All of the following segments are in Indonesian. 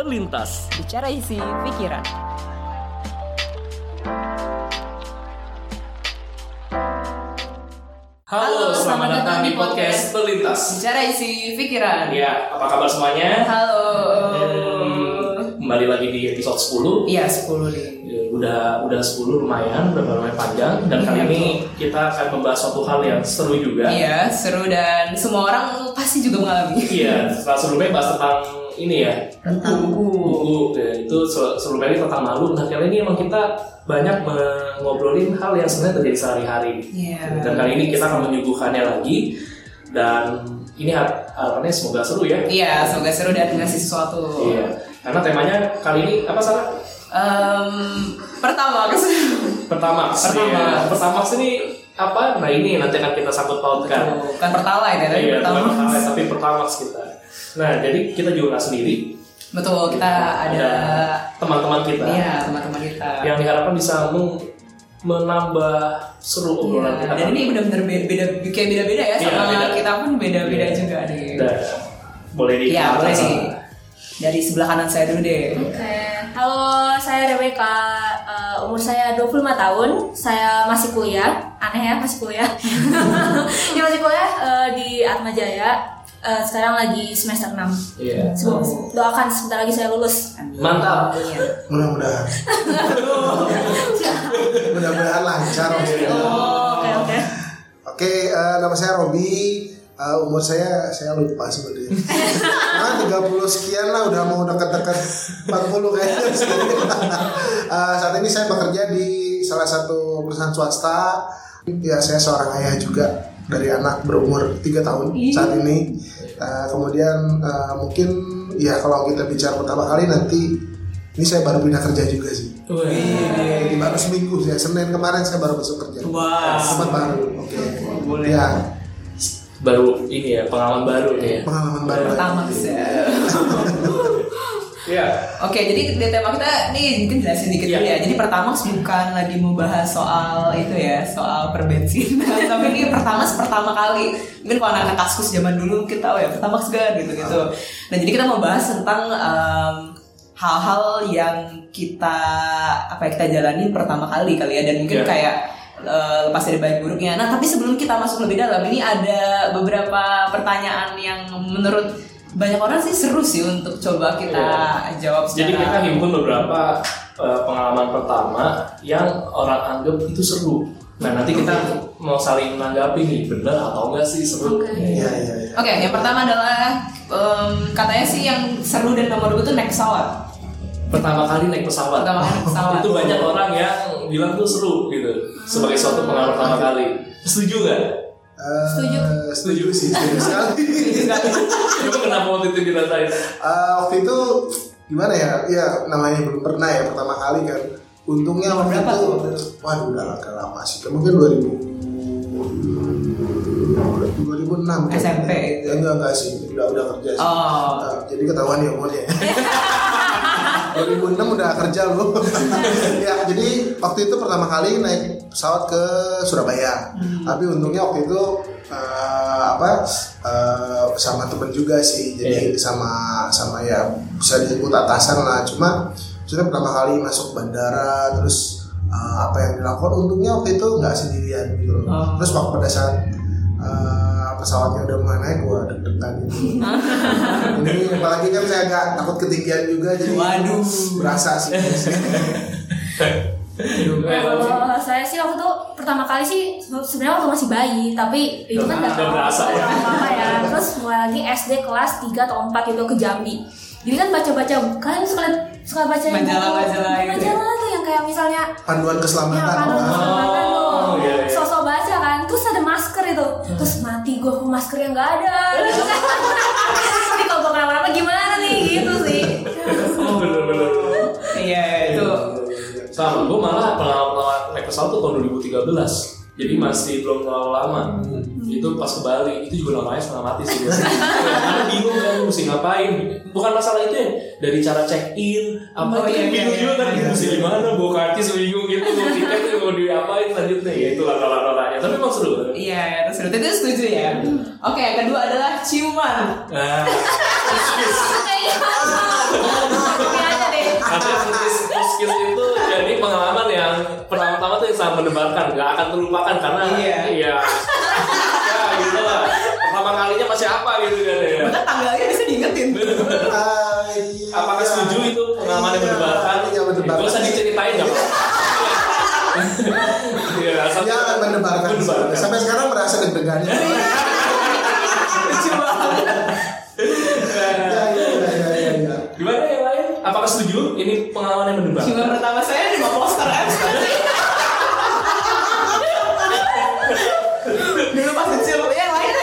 Berlintas. Bicara isi pikiran. Halo, selamat datang di podcast Berlintas. Bicara isi pikiran. Ya, apa kabar semuanya? Halo. Hmm, kembali lagi di episode 10. Iya 10 nih. Ya, udah udah 10 lumayan, udah lumayan panjang dan kali Iya, ini kita akan membahas suatu hal yang seru juga. Iya seru dan semua orang pasti juga mengalami. Iya, setelah sebelumnya bahas tentang ini ya, Tentang buku. buku ya, itu se- sebelumnya ini tentang malu. Nah kali ini emang kita banyak ngobrolin hal yang sebenarnya terjadi sehari-hari. Iya. Dan kali ini kita akan menyuguhkannya lagi dan ini har- harapannya semoga seru ya. Iya semoga seru dan ngasih sesuatu. Iya. Karena temanya kali ini apa Sarah? Em, pertama Pertama. Pertamax. Pertama ini apa? Nah ini nanti akan kita sangkut pautkan. bukan pertalite ya tapi Iya, pertama. pertama, tapi pertama kita. Nah, jadi kita juga nggak sendiri. Betul kita ada teman-teman kita iya teman-teman kita. yang diharapkan bisa meng- menambah seru obrolan Iya, kita. dan ini benar-benar beda, beda kayak beda-beda ya Iya, sama beda. kita pun beda-beda Iya. juga nih. Dan boleh di Iya boleh nih. Dari sebelah kanan saya dulu deh. Oke, halo saya Rebecca, Eh, umur saya 25 tahun, saya masih kuliah, aneh ya masih kuliah, ya masih kuliah eh, di Atma Jaya, Eh, sekarang lagi semester 6 Iya. Semoga- doakan sebentar lagi saya lulus. Mantap. Iya. Mudah-mudahan. Mudah-mudahan lancar. Oh, Oke oke. Oke, eh, nama saya Robi. Eh, umur saya saya lupa sebenarnya. Nah, 30 sekian lah udah mau dekat-dekat 40 kayaknya. Eh, saat ini saya bekerja di salah satu perusahaan swasta. Ya, saya seorang ayah juga dari anak berumur 3 tahun saat ini. Eh, kemudian eh, mungkin ya kalau kita bicara pertama kali nanti ini saya baru pindah kerja juga sih. Ini baru seminggu ya Senin kemarin saya baru masuk kerja. Wah. Tempat baru. Oke. Boleh. Ya, Baru ini ya pengalaman baru nih. ya. pengalaman baru. Pertama ya. Iya. Oke, jadi di tema kita nih mungkin jelasin dikit dulu ya. Jadi pertama bukan lagi mau bahas soal itu ya, soal perbensinan. Tapi ini pertama pertama kali. Mungkin kalau anak-anak kaskus zaman dulu mungkin tahu ya, pertama kan gitu-gitu. Nah, jadi kita mau bahas tentang em, hal-hal yang kita apa ya kita jalani pertama kali kali ya dan mungkin Iya. kayak eh, lepas dari baik buruknya. Nah, tapi sebelum kita masuk lebih dalam, ini ada beberapa pertanyaan yang menurut banyak orang sih seru sih untuk coba kita jawab Jadi kita secara himpun beberapa eh, pengalaman pertama yang orang anggap itu seru. Nah nanti kita mau saling menanggapi nih benar atau enggak sih seru. Oke. Iya, iya, iya. Oke, yang pertama adalah em, katanya sih yang seru dan nomor dua itu naik pesawat. Pertama kali naik pesawat. Pertama kali naik pesawat. itu banyak orang yang bilang tuh seru gitu sebagai suatu pengalaman pertama kali. Setuju nggak? Eh, Setuju. Setuju sih, setuju sekali. Coba kenapa waktu itu dirasain? Eh, waktu itu gimana ya? Ya namanya belum pernah ya pertama kali kan. Untungnya waktu Berapa itu, tuh? waduh udah agak lama sih. Mungkin 2000 2006 SMP itu. Ya, enggak enggak sih, udah udah kerja sih. Oh. Nah, jadi ketahuan ya umurnya. 2006 udah kerja lu. ya, jadi waktu itu pertama kali naik pesawat ke Surabaya. Tapi untungnya waktu itu eh, apa eh, sama temen juga sih. Jadi sama sama ya bisa disebut atasan lah. Cuma kita pertama kali masuk bandara terus eh, apa yang dilakukan untungnya waktu itu nggak sendirian gitu. loh. Oh. Terus waktu pada saat pesawatnya udah mulai naik gua deg-degan gitu. ini apalagi kan saya agak takut ketinggian juga jadi Waduh. berasa sih Kalau saya sih waktu itu pertama kali sih sebenarnya waktu masih bayi, tapi itu kan Udah berasa ya. apa ya. Terus mulai lagi SD kelas 3 atau 4 itu ke Jambi. Jadi kan baca-baca kalian suka suka baca yang Majalah-majalah gitu ya? majalah tuh yang kayak misalnya panduan Ya keselamatan kan Wah. keselamatan gue kok maskernya nggak ada. Ini kalau gue kenapa-napa gimana nih? Gitu sih. Oh bener-bener. Iya, itu Sama, gue malah pengalaman naik pesawat tuh tahun 2013 Jadi masih belum terlalu lama. Itu pas ke Bali, itu juga namanya setengah mati sih Karena bingung kan, mesti ngapain. Bukan masalah itu ya, dari cara check in Apa Oh, itu iya, iya, bingung iya, juga kan, iya. mesti gimana Bawa karcis bingung gitu, bawa tiket tuh mau diapain selanjutnya Ya itulah nolah-nolahnya, tapi emang seru kan? Iya, itu seru. Itu setuju ya. Oke, yang kedua adalah ciuman. Nah, Skills skills itu jadi pengalaman yang pertama-tama tuh yang sangat mendebarkan, nggak akan terlupakan karena Iya. iya. ya gitu lah. Pertama kalinya masih apa gitu kan ya. Bahkan tanggalnya bisa diingetin. Ah, iya. Apakah setuju itu pengalaman yang mendebarkan? Iya, mendebarkan. Gak usah diceritain apa-apa. Iya, akan mendebarkan. mendebarkan. Sampai sekarang merasa deg-degan. Ya, Lucu banget. ya, ya, ya, ya, ya. Gimana yang lain? Apakah setuju? Ini mendebarkan? Cuma pertama saya di poster F Dulu pas kecil, yang lain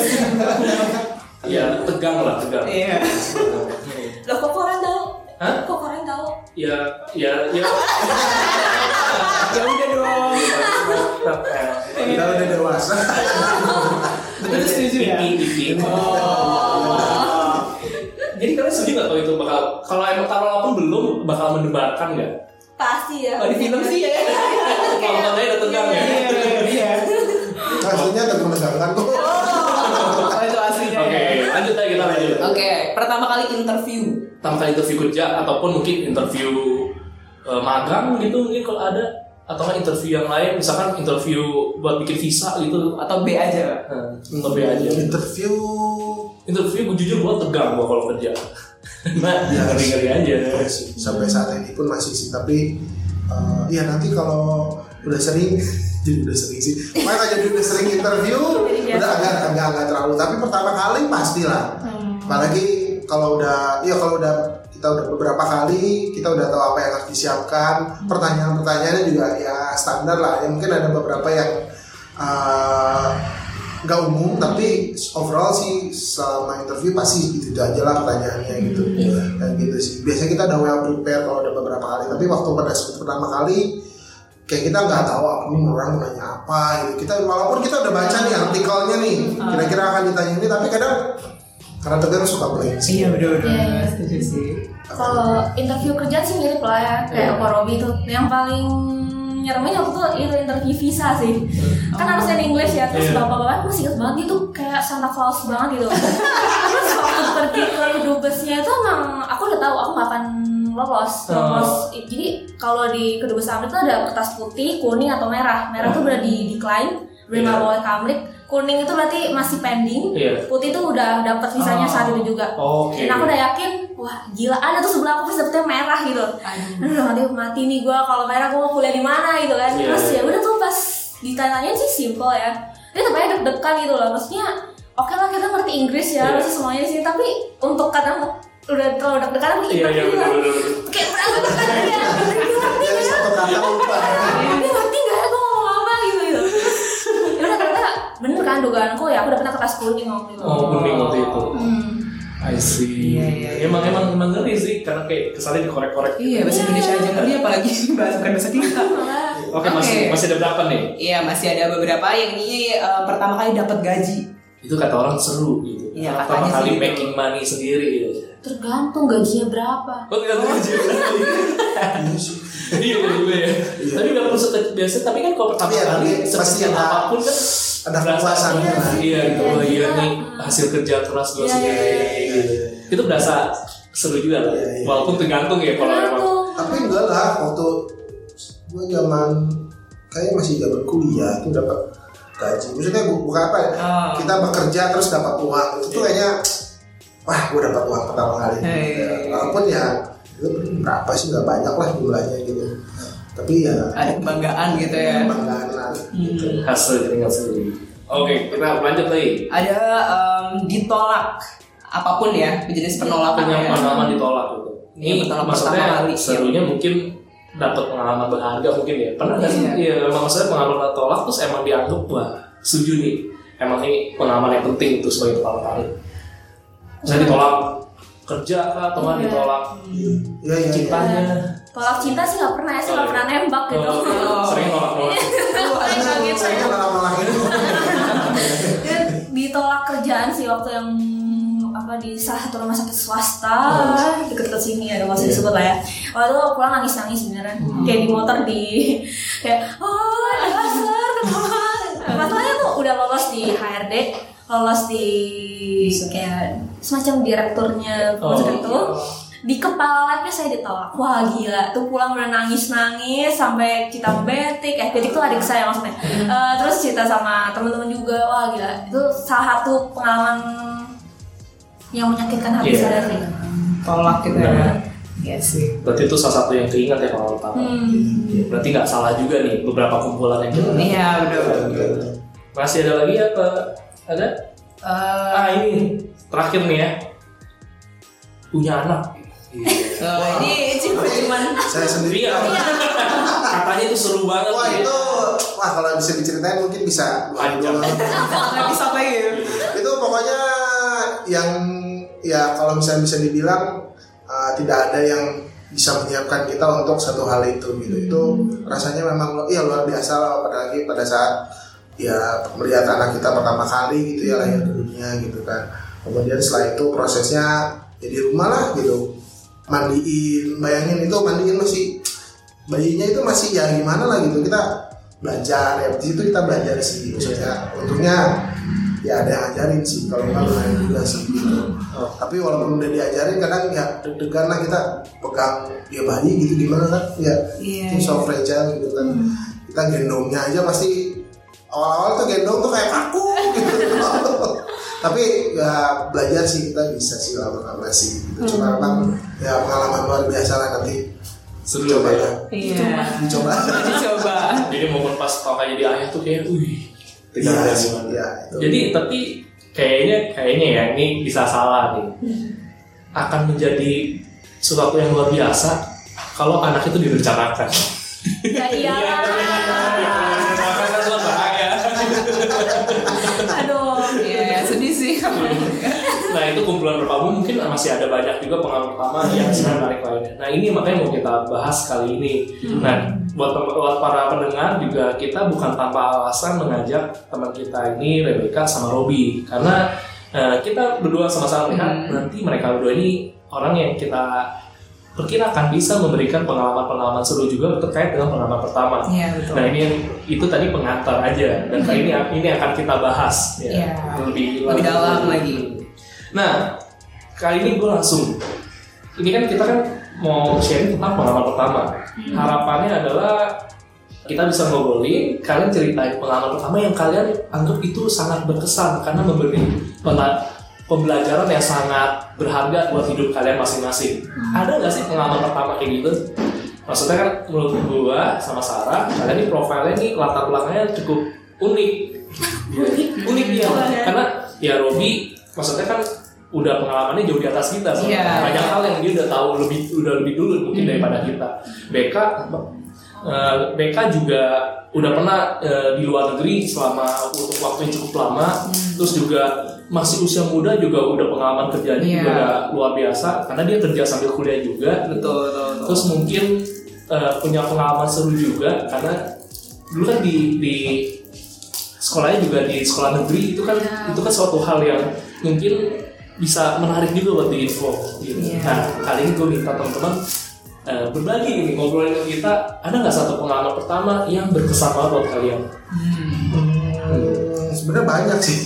sih Iya, tegang lah, tegang. Iya Loh kok orang tahu? Hah? Kok orang tahu? Ya, ya, ya. Ya udah dong Kita udah dewasa. Betul setuju ya? Jadi kalau walaupun belum bakal mendebarkan nggak? Pasti ya. Kalau di film sih. Ya Kalau nontonnya udah tegang ya. Iya Aslinya tetap menegangkan kok. Oh. Itu aslinya Oke, ya lanjut aja kita lanjut. Oke, pertama kali interview. Pertama kali interview kerja ataupun mungkin interview eh, magang gitu mungkin kalau ada. Atau kan interview yang lain misalkan interview buat bikin visa gitu. Atau B aja Nah, lebih aja. Interview interview gue jujur gue tegang gue kalau kerja. Nah Ya, ngeri ngeri aja. Iya sampai saat ini pun masih sih tapi eh, ya nanti kalau udah sering jadi udah sering sih. Makanya jadi udah sering interview udah agak agak agak terlalu. Tapi pertama kali pastilah apalagi kalau udah ya kalau udah kita udah beberapa kali kita udah tahu apa yang harus disiapkan. Pertanyaan-pertanyaannya juga ya standar lah. Ya mungkin ada beberapa yang eh, nggak umum tapi overall sih selama interview pasti gitu, aja lah pertanyaannya gitu. Dan gitu sih. Biasanya kita udah well prepare kalau udah beberapa kali tapi waktu pada saat pertama kali kayak kita nggak tahu apa nih orang mau nanya apa gitu. Kita walaupun kita udah baca nih artikelnya nih kira-kira akan ditanya ini tapi kadang karena tegang suka blank sih. Iya bener-bener Iya. Setuju sih. Kalau interview kerja sih mirip lah ya kayak Pak Robi tuh. Yang paling nyeremin waktu itu itu interview visa sih. Kan harusnya di English ya. Terus Iya. bapak-bapak masih inget banget dia tuh kayak Santa Claus banget gitu. Terus waktu pergi ke dubesnya itu emang aku udah tahu aku gak akan lolos. Lolos. Jadi kalau di kedubes Amrik tuh ada kertas putih, kuning atau merah. Merah tuh udah di decline, udah Iya. boleh ke Amrik. Kuning itu berarti masih pending. Iya. Putih tuh udah dapat visanya Oh. saat itu juga. Oke. Dan aku udah yakin, wah gila ada tuh sebelah aku dapetnya merah gitu. Aduh Aduh nanti mati nih gue kalau merah gue mau kuliah di mana gitu kan. Iya, Terus iya. ya udah tuh pas ditanya sih simple ya. Dia aja deg-degan gitu loh. Maksudnya oke lah kita ngerti Inggris ya, Iya. masih semuanya di sini. Tapi untuk kadang udah terlalu deg-degan aku Iya ingat iya gitu benar kan. benar. Kayak berasa deg-degan ya? satu kata lupa bener kan dugaanku ya aku udah pernah kertas kuning waktu itu. Oh kuning waktu itu. Hmm. I see. Iya, iya, iya. Emang emang emang ngeri sih karena kayak kesannya dikorek-korek. Iya bahasa Indonesia aja ngeri apalagi bahasa bukan bahasa kita Oke masih masih ada berapa nih? Iya masih ada beberapa yang ini eh, pertama kali dapat gaji Itu kata orang seru gitu. Iya, Pertama katanya kali sih gitu. making money sendiri gitu. tergantung gajinya berapa. Oh tergantung gaji. Iya sih. Iya iya juga ya. Iya. Tapi nggak perlu sekecil biasa. Tapi kan kalau pertama Iya, kali tapi pasti apa pun kan ada kepuasannya Iya, lah. Iya gitu. Iya, Oh iya iya. nih hasil kerja keras gue Iya, sendiri. iya, iya. gitu. Itu berasa seru juga lah. Iya, iya. Walaupun tergantung ya kalau emang. Tapi enggak lah waktu gue zaman kayak masih zaman kuliah itu dapat gaji maksudnya bu- bukan apa ya Oh. kita bekerja terus dapat uang itu tuh kayaknya wah gue dapat uang pertama kali Hey. Walaupun ya itu berapa sih nggak banyak lah jumlahnya gitu tapi ya Ada kebanggaan gitu ya kebanggaan lah gitu. Hasil tinggal sendiri. Oke, kita lanjut lagi. Ada em, ditolak Apa pun ya jenis penolakan Punya ya pengalaman ditolak gitu. Iya, Ini pertama- maksudnya pertama kali, serunya mungkin dapat pengalaman berharga mungkin ya. Pernah nggak sih? Iya. Iya, emang maksudnya pengalaman ditolak terus emang dianggap wah setuju nih. Emang ini pengalaman yang penting itu sebagai pertama kali. Saya ditolak kerja kah atau nggak Iya. ditolak iya iya iya cintanya. Tolak cinta sih nggak pernah ya, saya nggak pernah nembak gitu. Oh, sering nolak nolak. Nggak gitu. saya ya. malah malah itu Dan ditolak kerjaan sih waktu yang apa di salah satu rumah sakit swasta. Deket-deket sini ada usah disebut lah ya. Waktu itu aku pulang nangis nangis beneran kayak di motor di kayak oh dasar kenapa masalahnya tuh udah lolos di HRD lolos di kayak semacam direkturnya sakit itu di kepala labnya saya ditolak wah gila tuh pulang udah nangis nangis sampai kita sama Betik eh Betik tuh adik saya maksudnya Eh, terus cerita sama teman-teman juga wah gila itu salah satu pengalaman yang menyakitkan hati Iya. saya sih tolak gitu Nah. ya Iya sih Berarti itu salah satu yang keingat ya kalau pertama. Hmm. Ya, berarti nggak salah juga nih beberapa kumpulan yang kita. iya udah Masih ada lagi apa? Ada? Eh, Ah ini terakhir nih ya. Punya anak. Eh, ini cuma cuman Saya sendiri. Iya. Katanya itu seru banget. Wah itu, wah kalau bisa diceritain mungkin bisa Panjang. bisa lagi itu pokoknya yang ya kalau misalnya bisa dibilang uh, tidak ada yang bisa menyiapkan kita untuk satu hal itu gitu itu rasanya memang iya luar biasa lah apalagi pada saat ya melihat anak kita pertama kali gitu ya lahir dunia gitu kan kemudian setelah itu prosesnya ya di rumah lah gitu mandiin bayangin itu mandiin masih bayinya itu masih ya gimana lah gitu. Kita belajar ya di situ kita belajar sih maksudnya. Untungnya ya ada yang ngajarin sih kalau nggak lumayan juga sih. Gitu. Oh. tapi walaupun udah diajarin kadang ya deg-degan lah kita pegang ya bayi gitu gimana kan? Ya Iya, itu so fragile gitu kan. Kita gendongnya aja pasti awal-awal tuh gendong tuh kayak kaku gitu tapi ya belajar sih kita bisa sih lama-lama sih gitu. cuma memang ya pengalaman luar biasa lah nanti Seru coba ya. ya iya dicoba dicoba Jadi momen pas kakak jadi ayah tuh kayak, wih, Iya, ya iya, itu. Jadi tapi kayaknya kayaknya ya ini bisa salah nih. Akan menjadi sesuatu yang luar biasa kalau anak itu direncanakan. ya iya itu kumpulan berpabu mungkin masih ada banyak juga pengalaman pertama yang sangat menarik lainnya. Nah ini makanya mau kita bahas kali ini. Nah buat, buat para pendengar juga kita bukan tanpa alasan mengajak teman kita ini Rebecca sama Robi karena eh, kita berdua sama-sama melihat nanti mereka berdua ini orang yang kita perkirakan bisa memberikan pengalaman-pengalaman seru juga terkait dengan pengalaman pertama. iya betul Nah ini yang itu tadi pengantar aja dan kali ini ini akan kita bahas ya, Iya. lebih Lebih dalam lagi. Nah kali ini gue langsung ini kan kita kan mau sharing tentang pengalaman pertama. Harapannya adalah kita bisa ngobrolin, kalian ceritain pengalaman pertama yang kalian anggap itu sangat berkesan karena memberi pembelajaran yang sangat berharga buat hidup kalian masing-masing. Ada nggak sih pengalaman pertama kayak gitu? Maksudnya kan menurut gua sama Sarah, kalian ini profilnya ini latar belakangnya cukup unik. unik ya, karena ya Robi maksudnya kan udah pengalamannya jauh di atas kita, so. Iya. banyak hal yang dia udah tahu lebih udah lebih dulu mungkin daripada kita. BK eh, BK juga udah pernah eh, di luar negeri selama untuk waktu yang cukup lama, terus juga masih usia muda juga udah pengalaman kerjanya Iya. juga udah luar biasa karena dia kerja sambil kuliah juga. betul betul, betul. Terus mungkin eh, punya pengalaman seru juga karena dulu kan di di sekolahnya juga di sekolah negeri itu kan Iya. itu kan suatu hal yang mungkin bisa menarik juga buat di info gitu. Iya. Nah kali ini gue minta teman-teman eh, berbagi nih ngobrolin kita ada nggak satu pengalaman pertama yang berkesan banget buat kalian? Hmm, sebenarnya banyak sih.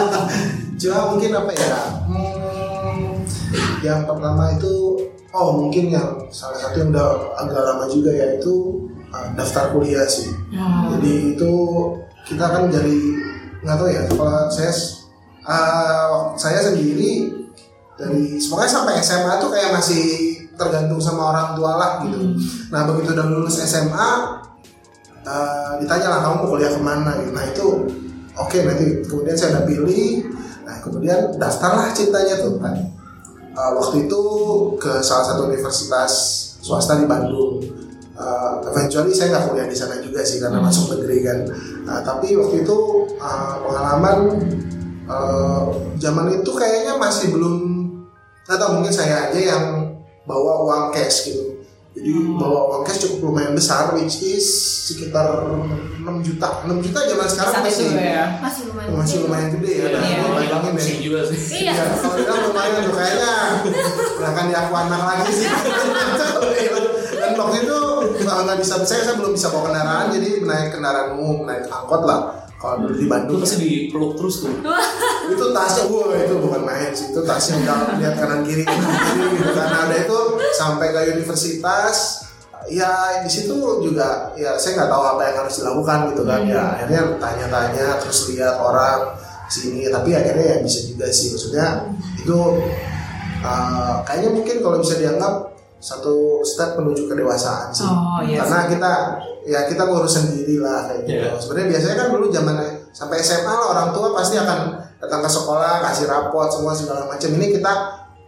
Cuma mungkin apa ya? Hmm, yang pertama itu, oh mungkin yang salah satu yang udah agak lama juga yaitu uh, daftar kuliah sih. Jadi itu kita kan dari nggak tahu ya kalau saya uh, saya sendiri dari semuanya sampai SMA tuh kayak masih tergantung sama orang tua lah gitu. Nah begitu udah lulus SMA uh, ditanya lah kamu mau kuliah ke mana gitu. Nah itu oke nanti kemudian saya udah pilih. Nah kemudian daftarlah cintanya tuh kan. Uh, waktu itu ke salah satu universitas swasta di Bandung. Uh, eventually saya nggak kuliah di sana juga sih karena masuk negeri kan. Nah, tapi waktu itu uh, pengalaman uh, zaman itu kayaknya masih belum nggak tahu mungkin saya aja yang bawa uang cash gitu. Jadi bawa uang cash cukup lumayan besar which is sekitar 6 juta. 6 juta zaman sekarang saat masih ya masih lumayan masih lumayan gede ya. Dan Iya. lu bayangin deh. Juga sih. iya Iya, kalau bilang lumayan tuh kayaknya udah akan diaku anak lagi sih. Dan waktu itu nggak bisa saya saya belum bisa bawa kendaraan jadi naik kendaraan umum naik angkot lah. Kalau dulu di Itu Bandung pasti dipeluk terus tuh. itu tasnya wah itu bukan main sih. Itu tasnya udah lihat kanan kiri kanan kiri gitu kan. Nah, udah itu sampai ke universitas ya di situ juga ya saya nggak tahu apa yang harus dilakukan gitu kan. Ya akhirnya tanya-tanya terus lihat orang sini. Tapi akhirnya ya bisa juga sih. Maksudnya itu uh, kayaknya mungkin kalau bisa dianggap satu step menuju kedewasaan sih Oh, iya karena kita ya kita ngurus sendiri lah kayak gitu Iya. sebenarnya biasanya kan dulu zaman sampai SMA lah orang tua pasti akan datang ke sekolah kasih rapot semua segala macam ini kita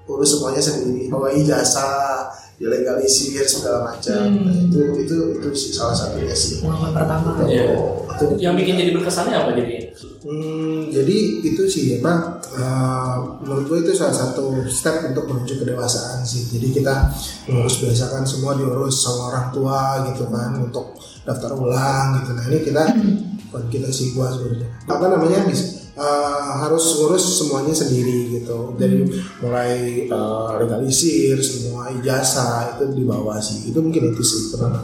urus semuanya sendiri bawa ijazah dilegalisir segala macam Nah, itu itu itu sih salah satunya sih Pengalaman pertama. Iya. Itu. Yang bikin jadi berkesannya apa jadi? Hmm, jadi itu sih apa eh, menurut gue itu salah satu step untuk menuju kedewasaan sih. Jadi kita mengurus biasakan semua diurus sama orang tua gitu kan untuk daftar ulang gitu. Nah ini kita kita sih gua sebenarnya apa namanya eh, harus ngurus semuanya sendiri gitu. Dari mulai eh, legalisir semua ijazah itu dibawa sih. Itu mungkin itu sih pernah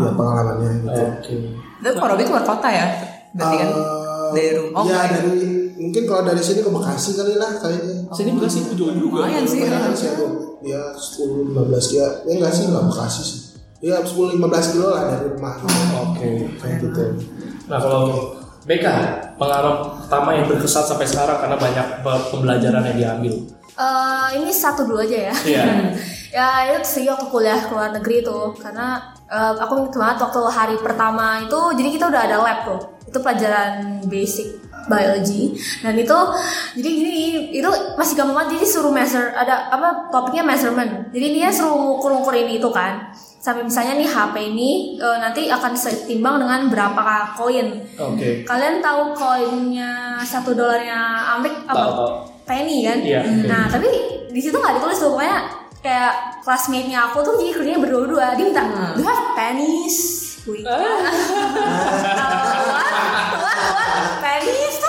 ya pengalamannya gitu. Oke. Itu Pak Robi keluar kota ya? Berarti kan Eh, dari rumah. Oh, ya dari mungkin kalau dari sini ke Bekasi kali lah kayaknya. Sini Bekasi jauh juga. Lumayan sih. Lumayan sih aku. Ya 10 15 ya. Ya enggak sih enggak Bekasi sih. Ya 10 15 kilo lah dari rumah. Oke. Kayak gitu. Nah kalau BK pengaruh pertama yang berkesan sampai sekarang karena banyak pe- pembelajaran yang diambil. Eh, ini satu dulu aja ya. Iya. ya itu sih waktu kuliah ke luar negeri tuh karena eh, aku ingat banget waktu hari pertama itu jadi kita udah ada lab tuh itu pelajaran basic biology. Dan itu jadi gini itu masih gampang banget jadi suruh measure ada apa topiknya measurement. Jadi dia suruh ngukur ngukurin itu kan. Sampai misalnya nih HP ini eh, nanti akan setimbang dengan berapa koin. Oke. kalian tahu koinnya satu dolarnya Amerik apa? Tahu, penny kan? Iya. nah tapi di situ nggak ditulis tuh pokoknya kayak classmate-nya aku tuh jadi kerjanya berdua-dua. Dia minta do you have pennies Wih. what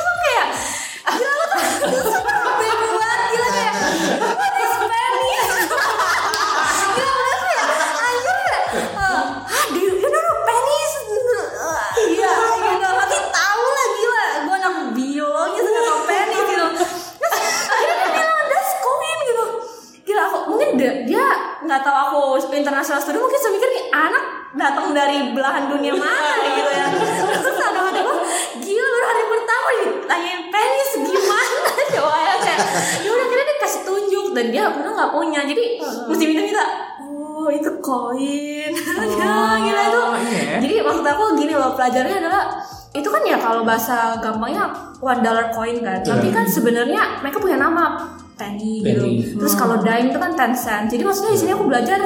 bahasa gampangnya one dollar coin kan. Tapi kan sebenarnya mereka punya nama penny, Penny. gitu terus kalau dime itu kan ten cent. Jadi maksudnya di sini aku belajar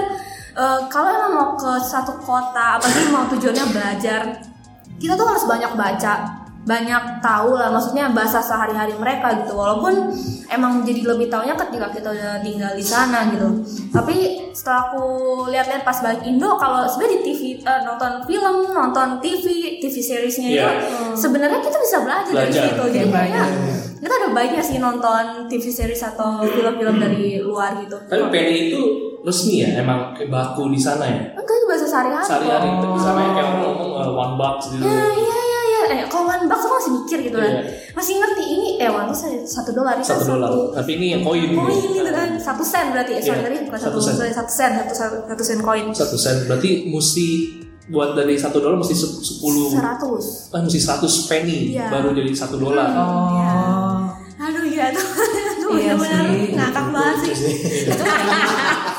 eh, kalau emang mau ke satu kota apalagi mau tujuannya belajar kita tuh harus banyak baca banyak tahu lah maksudnya bahasa sehari-hari mereka gitu walaupun emang jadi lebih taunya ketika kita udah tinggal di sana gitu tapi setelah aku lihat-lihat pas balik Indo kalau sebenarnya di TV eh, nonton film nonton TV TV seriesnya itu Iya. sebenarnya kita bisa belajar, dari Belajar. situ jadi Iya, kayaknya banyak. kita ada baiknya sih nonton TV series atau film-film dari luar gitu Tapi penny itu resmi ya emang kayak baku di sana ya. enggak itu bahasa sehari-hari Sehari-hari tapi sama yang kayak ngomong uh, one bucks gitu. Ya, iya iya iya. Eh, kalau one bucks aku masih mikir gitu kan. Iya. Masih ngerti ini eh one bucks satu dolar kan Satu dolar. Tapi ini yang koin Koin gitu. gitu kan. Satu sen berarti. Eh, sorry Iya, tadi bukan satu satu sen. satu sen satu satu, satu sen koin. Satu sen berarti mesti buat dari satu dolar mesti se- sepuluh Seratus. ah, mesti 100 penny Iya. baru jadi satu dolar. Oh. Aduh ya tuh. Itu Iya benar-benar ngakak banget sih.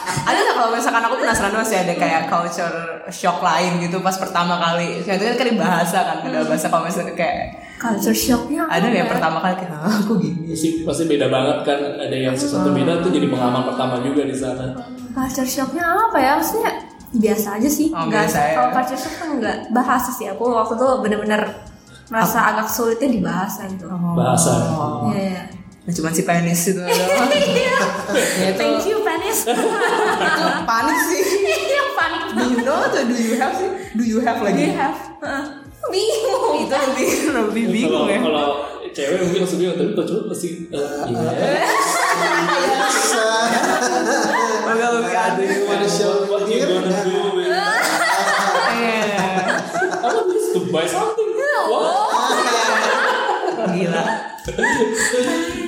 Kalau misalkan aku penasaran masih ada kayak culture shock lain gitu pas pertama kali itu kan kan bahasa kan ada bahasa kalau misalnya kayak culture shocknya ada ya? pertama kali kayak "Hah, aku gini Pasti pasti beda banget kan ada yang sesuatu beda tuh jadi pengalaman pertama juga di sana. Culture shocknya apa ya? Maksudnya biasa aja sih. Oh, Nggak- biasa ya. Kalau culture shock kan nggak bahasa sih. Aku waktu itu bener-bener merasa agak sulitnya di bahasa gitu. Bahasa. oh. Iya, iya. Nah, cuma si penis itu doang. Ya, itu Thank you, Panis. itu panik sih Iya, panik do you know atau do you have sih do you have Do lagi you have? Heeh. Bingung. itu lebih lebih bingung ya kalau cewek mungkin langsung bingung tapi kalau cowok pasti eh, iya. Agak lebih ada What is your- what you gonna do? with- Iya. Apa bisa to buy something? What? gila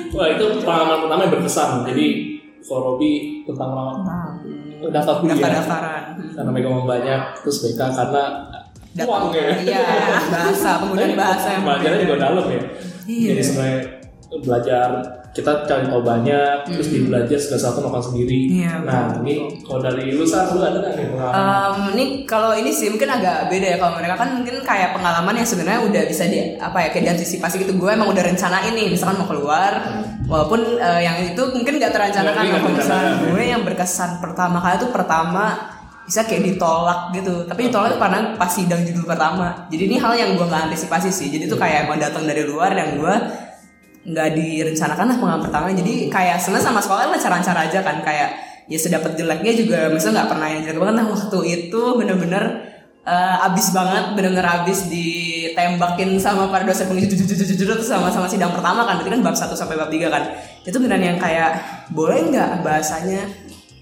Wah itu pengalaman pertama yang berkesan. Jadi for Robi tentang daftar kuliah. Daftar-daftaran. Karena megang uang banyak, terus BK karena uang ya. Iya, bahasa, penggunaan bahasa yang Belajarnya juga dalam ya. Iya. Jadi sebenarnya belajar kita cari tahu banyak, terus di belajar segala sesuatu melakukan sendiri. Iya, nah ini kalau dari lu saat lu ada nggak nih pengalaman? Um, ini kalau ini sih mungkin agak beda ya kalau mereka kan mungkin kayak pengalaman yang sebenarnya udah bisa di apa ya kayak diantisipasi gitu. Gue emang udah rencanain nih misalkan mau keluar walaupun eh, yang itu mungkin gak terencanakan Nggak, nggak kalau misalnya gue yang berkesan pertama kali tuh pertama bisa kayak ditolak gitu. Tapi ditolak tuh karena pas sidang judul pertama. Jadi ini hal yang gue nggak antisipasi sih. Jadi tuh kayak emang datang dari luar yang gue nggak direncanakan lah pengalaman pertama. Jadi kayak sebenarnya sama sekolah lancar-lancar aja kan. Kayak ya sedapat jeleknya juga misalnya nggak pernah yang jelek banget. Nah waktu itu bener-bener eh, abis banget bener-bener abis ditembakin sama para dosen pengisi jujur terus sama sama sidang pertama kan. Berarti kan bab 1 sampai bab 3 kan. Itu beneran yang kayak boleh nggak bahasanya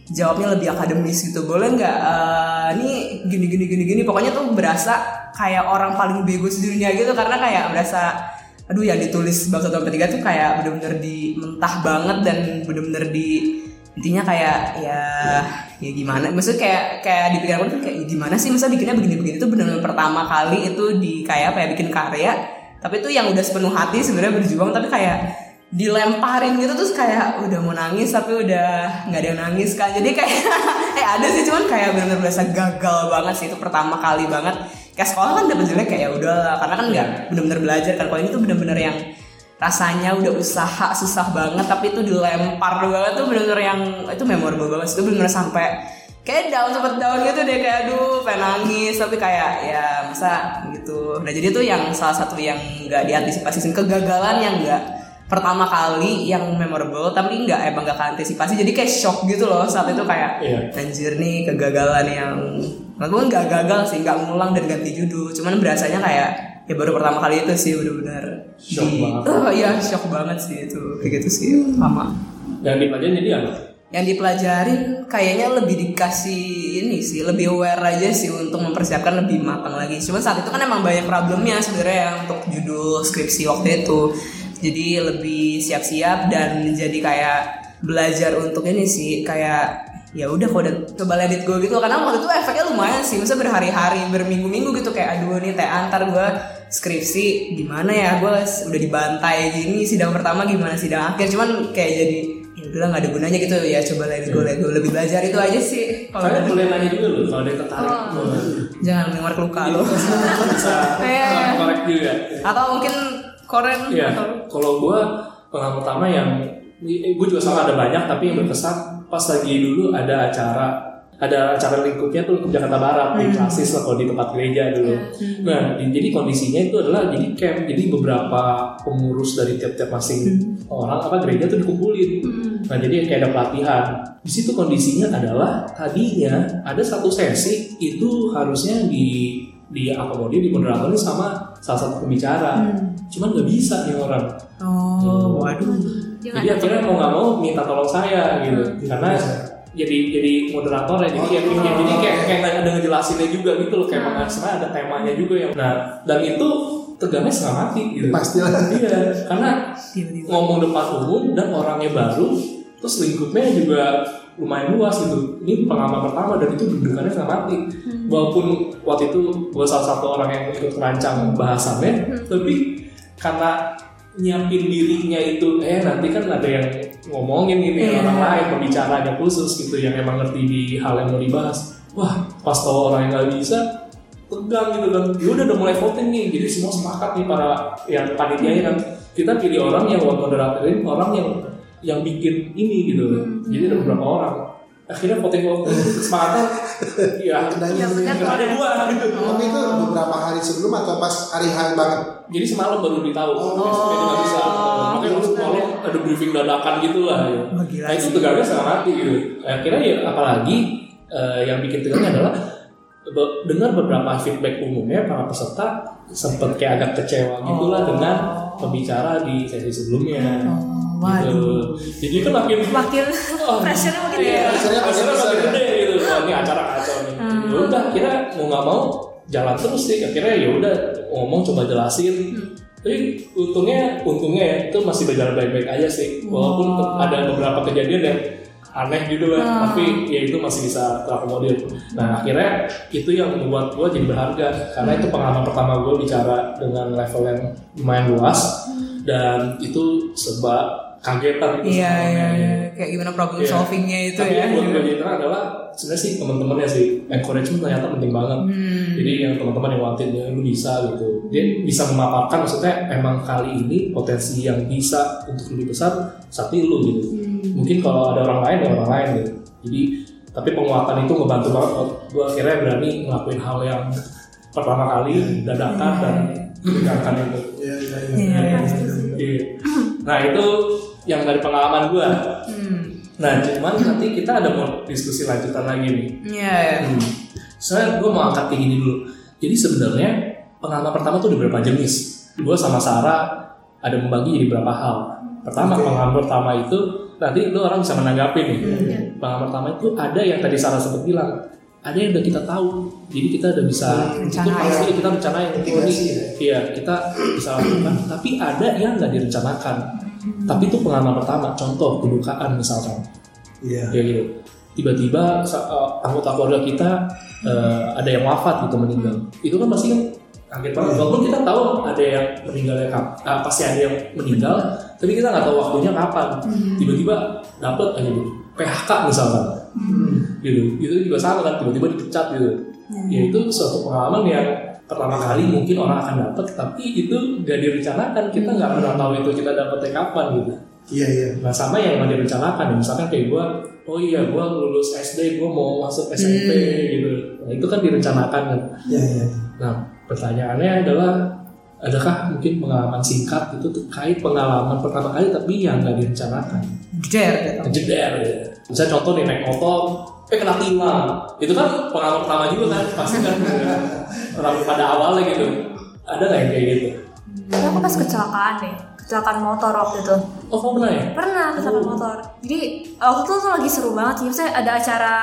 jawabnya lebih akademis gitu? Boleh nggak eh, ini gini gini gini gini? Pokoknya tuh berasa kayak orang paling bego di dunia gitu. Karena kayak berasa aduh yang ditulis bab satu sampai tiga tuh kayak bener-bener di mentah banget dan bener-bener di intinya kayak ya ya gimana? Maksudnya kayak kayak di pikiran tuh kayak ya gimana sih? Masa bikinnya begini-begini tuh bener-bener pertama kali itu di kayak apa ya bikin karya. Tapi itu yang udah sepenuh hati sebenarnya berjuang tapi kayak dilemparin gitu terus kayak udah mau nangis tapi udah nggak ada yang nangis kan jadi kayak eh ada sih cuman kayak bener-bener berasa gagal banget sih itu pertama kali banget kayak sekolah kan dapet jelek kayak ya udah karena kan nggak bener-bener belajar kan. Kalau ini tuh bener-bener yang rasanya udah usaha susah banget tapi itu dilempar banget tuh bener-bener yang itu memorable banget itu bener-bener sampai kayak down sempet down gitu deh kayak aduh pengen nangis tapi kayak ya masa gitu. Nah jadi tuh yang salah satu yang nggak diantisipasi sih, kegagalan yang nggak pertama kali yang memorable tapi nggak emang nggak antisipasi jadi kayak shock gitu loh saat itu kayak Iya. anjir nih kegagalan yang walaupun nggak gagal sih nggak ngulang dan ganti judul. Cuman berasanya kayak ya baru pertama kali itu sih bener-bener Shock di banget. oh iya shock banget sih itu. Kayak gitu sih lama. Yang dipelajarin jadi apa? yang dipelajarin kayaknya lebih dikasih ini sih lebih aware aja sih untuk mempersiapkan lebih matang lagi. Cuman saat itu kan emang banyak problemnya sebenarnya ya untuk judul skripsi waktu itu. Jadi lebih siap-siap dan jadi kayak belajar untuk ini sih kayak ya udah kalau udah coba let it go gitu karena waktu itu efeknya lumayan sih. Masa berhari-hari berminggu-minggu gitu. Kayak aduh nih teh antar gue skripsi. Gimana ya? Gue udah dibantai gini sidang pertama gimana sidang akhir? Cuman kayak jadi ya udahlah nggak ada gunanya gitu. Ya coba let it go let it go. Lebih belajar itu aja sih. Kalau dari- boleh nanya juga loh kalau ada yang tertarik. jangan dengar luka lo Bisa Iya. korek juga. atau mungkin koren Iya, atau kalau gue pengalaman pertama yang gue juga sama ada banyak tapi yang berkesan pas lagi dulu ada acara ada acara lingkupnya tuh lingkup Jakarta Barat di klasis lah kalau di tempat gereja dulu. Nah, di- jadi kondisinya itu adalah jadi camp, jadi beberapa pengurus dari tiap-tiap masing orang apa gereja tuh dikumpulin. Nah, jadi kayak ada pelatihan. Di situ kondisinya adalah tadinya ada satu sesi itu harusnya di diakomodir dimoderatorin sama salah satu pembicara. Cuman nggak bisa nih orang. oh waduh Jangan Jadi akhirnya mau nggak mau minta tolong saya gitu, karena jadi jadi moderator ya, jadi ya, ya, jadi kayak kayak nggak ada ngejelasinnya juga gitu loh, kayak emang sebenarnya ada temanya juga yang. Nah dan itu tegangnya setengah mati gitu. Pastilah. Iya, karena tiba-tiba ngomong depan umum dan orangnya baru, terus lingkupnya juga lumayan luas gitu. Ini pengalaman pertama dan itu deg-degannya setengah mati. Walaupun waktu itu gue salah satu orang yang ikut merancang bahasannya, tapi karena nyiapin dirinya itu eh nanti kan ada yang ngomongin ini Iya. orang lain pembicaranya khusus gitu yang emang ngerti di hal yang mau dibahas. Wah pas tahu orang yang nggak bisa tegang gitu kan. Ya udah udah mulai voting nih. Jadi semua sepakat nih para yang panitianya kan. Kita pilih orang yang buat moderatorin orang yang yang bikin ini gitu jadi ada beberapa orang akhirnya voting voting kesepakatan ya Kedanya ada dua. Gitu Tapi itu beberapa hari sebelum atau pas hari hari banget? jadi semalam baru ditahu Oh. besoknya nggak bisa. makanya langsung malam ada briefing dadakan gitu lah ya. Gila nah itu tegangnya setengah mati gitu. Akhirnya ya apalagi eh, yang bikin tegangnya adalah be- dengar beberapa feedback umumnya para peserta sempet kayak agak kecewa gitulah dengan pembicara di sesi sebelumnya. Oh, waduh. gitu. jadi kan makin makin Oh, pressure-nya makin iya, gede. Pressure-nya pressure-nya makin gede gitu. Ini acara kacau nih. Ya udah, akhirnya mau nggak mau jalan terus sih. Akhirnya ya udah ngomong coba jelasin. tapi untungnya untungnya ya itu masih berjalan baik-baik aja sih walaupun ada beberapa kejadian yang aneh gitu lah tapi ya itu masih bisa terakomodir nah akhirnya itu yang membuat gue jadi berharga karena itu pengalaman pertama gue bicara dengan level yang lumayan luas dan itu serba kagetan gitu Iya iya iya. Kayak gimana problem Iya. solvingnya itu Tapi ya. yang buat gue cerita adalah sebenarnya sih teman-temannya sih encouragement ternyata penting banget. Hmm. Jadi yang teman-teman yang nguatin ya lu bisa gitu. Dia bisa memaparkan maksudnya emang kali ini potensi yang bisa untuk lebih besar saat ini lu gitu. Hmm. Mungkin kalau ada orang lain ya orang lain gitu. Jadi tapi penguatan itu ngebantu banget buat gue akhirnya berani ngelakuin hal yang pertama kali dadakan dan menegakkan itu. Iya iya iya. Iya, iya. Iya. Nah itu yang dari pengalaman gue. Hmm. Nah, cuman nanti kita ada mau diskusi lanjutan lagi nih. Iya iya. Hmm. Soalnya gue mau angkat kayak gini dulu. Jadi sebenarnya pengalaman pertama tuh ada berapa jenis? Gue sama Sarah ada membagi jadi berapa hal. Pertama, Oke. pengalaman pertama itu nanti lu orang bisa menanggapi nih. Iya. Pengalaman pertama itu ada yang tadi Sarah sempat bilang, ada yang udah kita tahu. Jadi kita udah bisa itu Rencanain. pasti kita rencanain. Oh, Mitigasi nih, ya. Iya, kita bisa lakukan. Tapi ada yang nggak direncanakan. Tapi itu pengalaman pertama. Contoh kedukaan misalkan. Iya. kayak gitu. Tiba-tiba eh, anggota keluarga kita eh, ada yang wafat gitu meninggal. Itu kan pasti kan kaget banget. Walaupun kita tahu ada yang meninggalnya kap ah, pasti ada yang meninggal tapi kita nggak tahu waktunya kapan. Tiba-tiba dapet aja gitu PHK misalkan. Gitu. Itu juga sama kan tiba-tiba dipecat gitu. Ya itu suatu pengalaman yang pertama kali mungkin orang akan dapat tapi itu nggak direncanakan kita nggak pernah tahu itu kita dapetnya kapan gitu Iya iya. Nah sama yang nggak direncanakan, misalkan kayak gue, oh iya gue lulus SD, gue mau masuk SMP gitu. Nah itu kan direncanakan kan. Iya iya. Nah pertanyaannya adalah, adakah mungkin pengalaman singkat itu terkait pengalaman pertama kali tapi yang nggak direncanakan? Jeder gitu. Ngejeder ya. Misalnya contoh nih naik motor, eh kena tilang. Itu kan pengalaman pertama juga kan, pasti kan orang pada awalnya gitu. Ada nggak yang kayak gitu? Tapi aku pas kecelakaan deh, kecelakaan motor waktu itu. Oh kamu pernah ya? Pernah kecelakaan motor. Jadi waktu itu tuh lagi seru banget sih. Maksudnya ada acara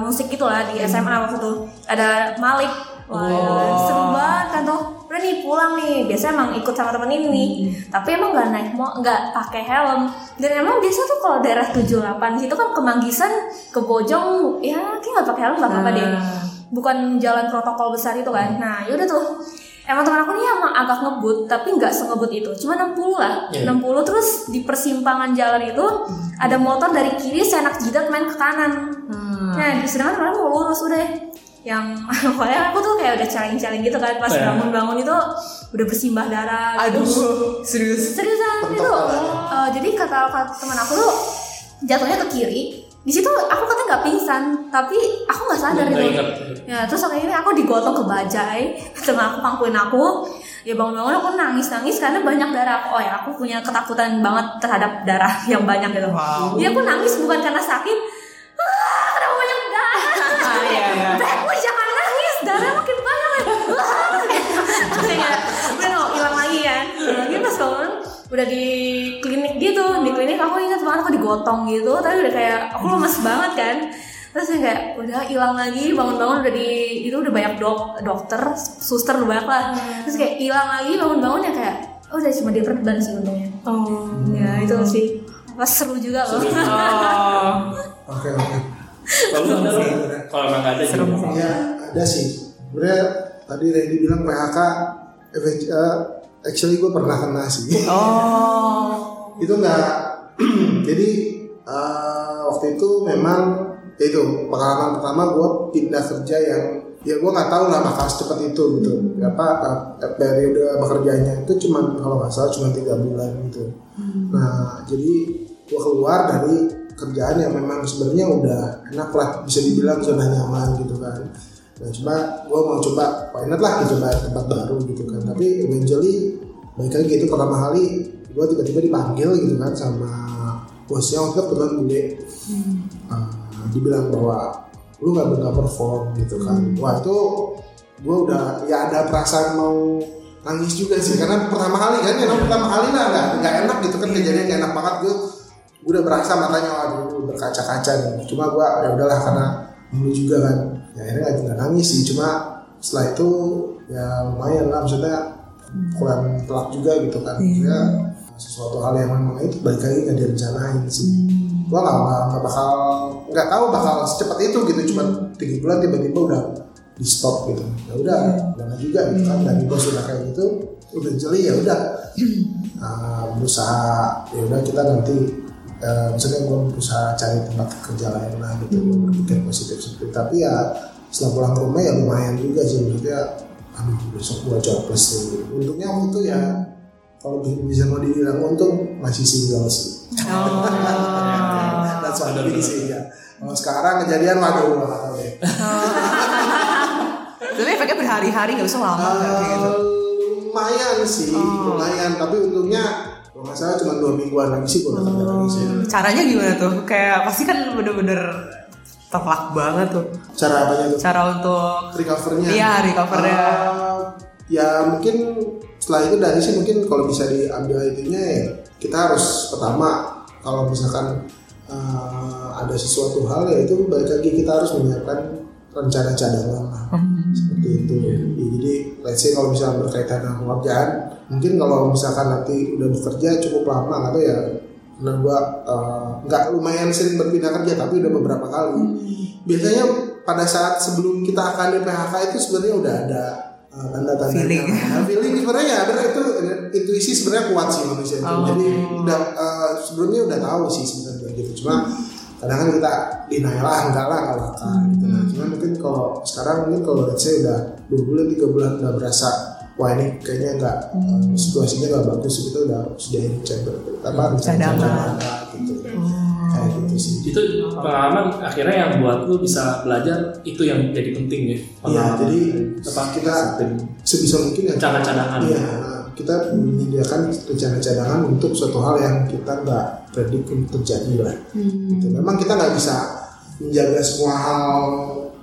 musik gitu lah di SMA waktu itu. Ada Malik. Wah, Oh. seru banget kan tuh. Udah nih pulang nih. Biasanya emang ikut sama temen ini nih. Tapi emang nggak naik mo nggak pakai helm. Dan emang biasa tuh kalau daerah 78 situ kan kemanggisan ke Bojong ya kayak nggak pakai helm nggak apa-apa deh. Bukan jalan protokol besar itu kan. Nah, yaudah tuh. Emang teman aku nih emang agak ngebut, tapi nggak sengebut itu. Cuma 60 lah. Iya. 60 terus di persimpangan jalan itu ada motor dari kiri senak jidat main ke kanan. Hmm. Nah, sedangkan orang mau lurus udah. Yang pokoknya aku tuh kayak udah celeng-celeng gitu kan pas Iya. bangun-bangun itu udah bersimbah darah. gitu. Aduh, serius. Seriusan itu. eh, jadi kata, kata teman aku tuh jatuhnya ke kiri. Di situ aku katanya nggak pingsan, tapi aku nggak sadar gitu. ingat. Ya terus akhirnya aku digotong ke bajai, teman aku pangkuin aku. Ya bangun-bangun aku nangis-nangis karena banyak darah. Oh ya aku punya ketakutan banget terhadap darah yang banyak gitu. Wow. Jadi aku nangis bukan karena sakit. Ah, kenapa banyak darah? Ah, iya, iya. Jangan nangis, darah udah di klinik gitu, di klinik aku ingat banget aku digotong gitu, tapi udah kayak aku lemas banget kan. Terus saya kayak udah hilang lagi, bangun-bangun udah di itu udah banyak dok dokter, suster udah banyak lah. Terus kayak hilang lagi, bangun-bangun ya kayak oh udah cuma di perban sih untungnya. Oh. Ya itu sih. Pas seru juga loh. Oh. Oke oke. Kalau kalau emang ada sih. Ya ada sih. Sebenarnya tadi Randy bilang PHK, efek- eh, actually gue pernah kena sih. Oh. itu enggak. Jadi eh, waktu itu memang ya itu pengalaman pertama gue pindah kerja yang ya gue nggak tahu lah bakal secepat itu gitu. Apa eh, periode bekerjanya itu cuma kalau nggak salah cuma tiga bulan gitu. Nah jadi gue keluar dari kerjaan yang memang sebenarnya udah enak lah bisa dibilang zona nyaman gitu kan. Nah cuma gue mau coba why not lah gitu coba tempat baru gitu kan. Tapi eventually baik lagi itu pertama kali gue tiba-tiba dipanggil gitu kan sama bosnya waktu itu kebetulan bule. Ah, dibilang bahwa lu nggak nggak perform gitu kan. Wah itu gue udah ya ada perasaan mau nangis juga sih karena pertama kali kan ya pertama kali lah nggak nggak enak gitu kan kejadian nggak enak banget gue gue udah berasa matanya waduh berkaca-kaca nih cuma gue ya udahlah karena dulu juga kan ya akhirnya nggak nggak nangis sih. Cuma setelah itu ya lumayan lah. Maksudnya kurang telak juga gitu kan. Maksudnya sesuatu hal yang memang itu balik lagi nggak direncanain sih. Gua nggak nggak- bakal nggak tahu bakal secepat itu gitu. Cuma tiga bulan tiba-tiba udah di stop gitu. Ya udah jangan juga gitu kan. Dari bos udah kayak gitu udah jeli ya udah. Nah, berusaha ya udah kita nanti eh, misalnya gue berusaha cari tempat kerja lain lah gitu gue berpikir positif seperti tapi ya setelah pulang ke rumah ya lumayan juga sih maksudnya aduh besok gue jobless nih. Untungnya waktu itu ya kalau bi- bisa mau dibilang untung masih single sih. Oh. dan suami sih ya. Kalau sekarang kejadian waduh gue gak tahu deh. Tapi efeknya berhari-hari nggak usah lama nggak kayak gitu. Eh, lumayan sih Oh. lumayan. Tapi untungnya kalau nggak salah cuma dua mingguan lagi sih gue kerja lagi sih Caranya gimana tuh? Kayak pasti kan bener-bener telak banget tuh. cara apanya tuh Cara untuk recovernya Iya, recovernya. Eh, ya mungkin setelah itu dari sih mungkin kalau bisa diambil itunya ya kita harus pertama kalau misalkan eh, ada sesuatu hal ya itu balik lagi kita harus menyiapkan rencana cadangan lah Hmm. seperti itu Ya, jadi let's say kalau misalnya berkaitan dengan pekerjaan mungkin kalau misalkan nanti udah bekerja cukup lama atau ya. Karena gua eh, nggak lumayan sering berpindah kerja tapi udah beberapa kali. Biasanya pada saat sebelum kita akan di PHK itu sebenarnya udah ada uh, tanda-tanda Feeling. Nah, feeling sebenarnya ada itu intuisi sebenarnya kuat sih manusia itu. Oh. jadi udah uh, sebelumnya udah tahu sih sebenarnya gitu. Cuma kadang kan kita denial lah enggak lah enggak bakal gitu. Nah, cuma mungkin kalau sekarang mungkin kalau let's say udah dua bulan tiga bulan udah berasa wah ini kayaknya enggak uh, situasinya enggak bagus kita udah sudah cek apa Cadangan. gitu. Kayak gitu sih. Itu pengalaman akhirnya yang buat lu bisa belajar itu yang jadi penting ya Iya, Pengalaman. jadi apa? kita- sebisa mungkin ya. Cadangan Iya, kita menyediakan rencana cadangan untuk suatu hal yang kita nggak predik untuk terjadi lah. Gitu. Memang kita nggak bisa menjaga semua hal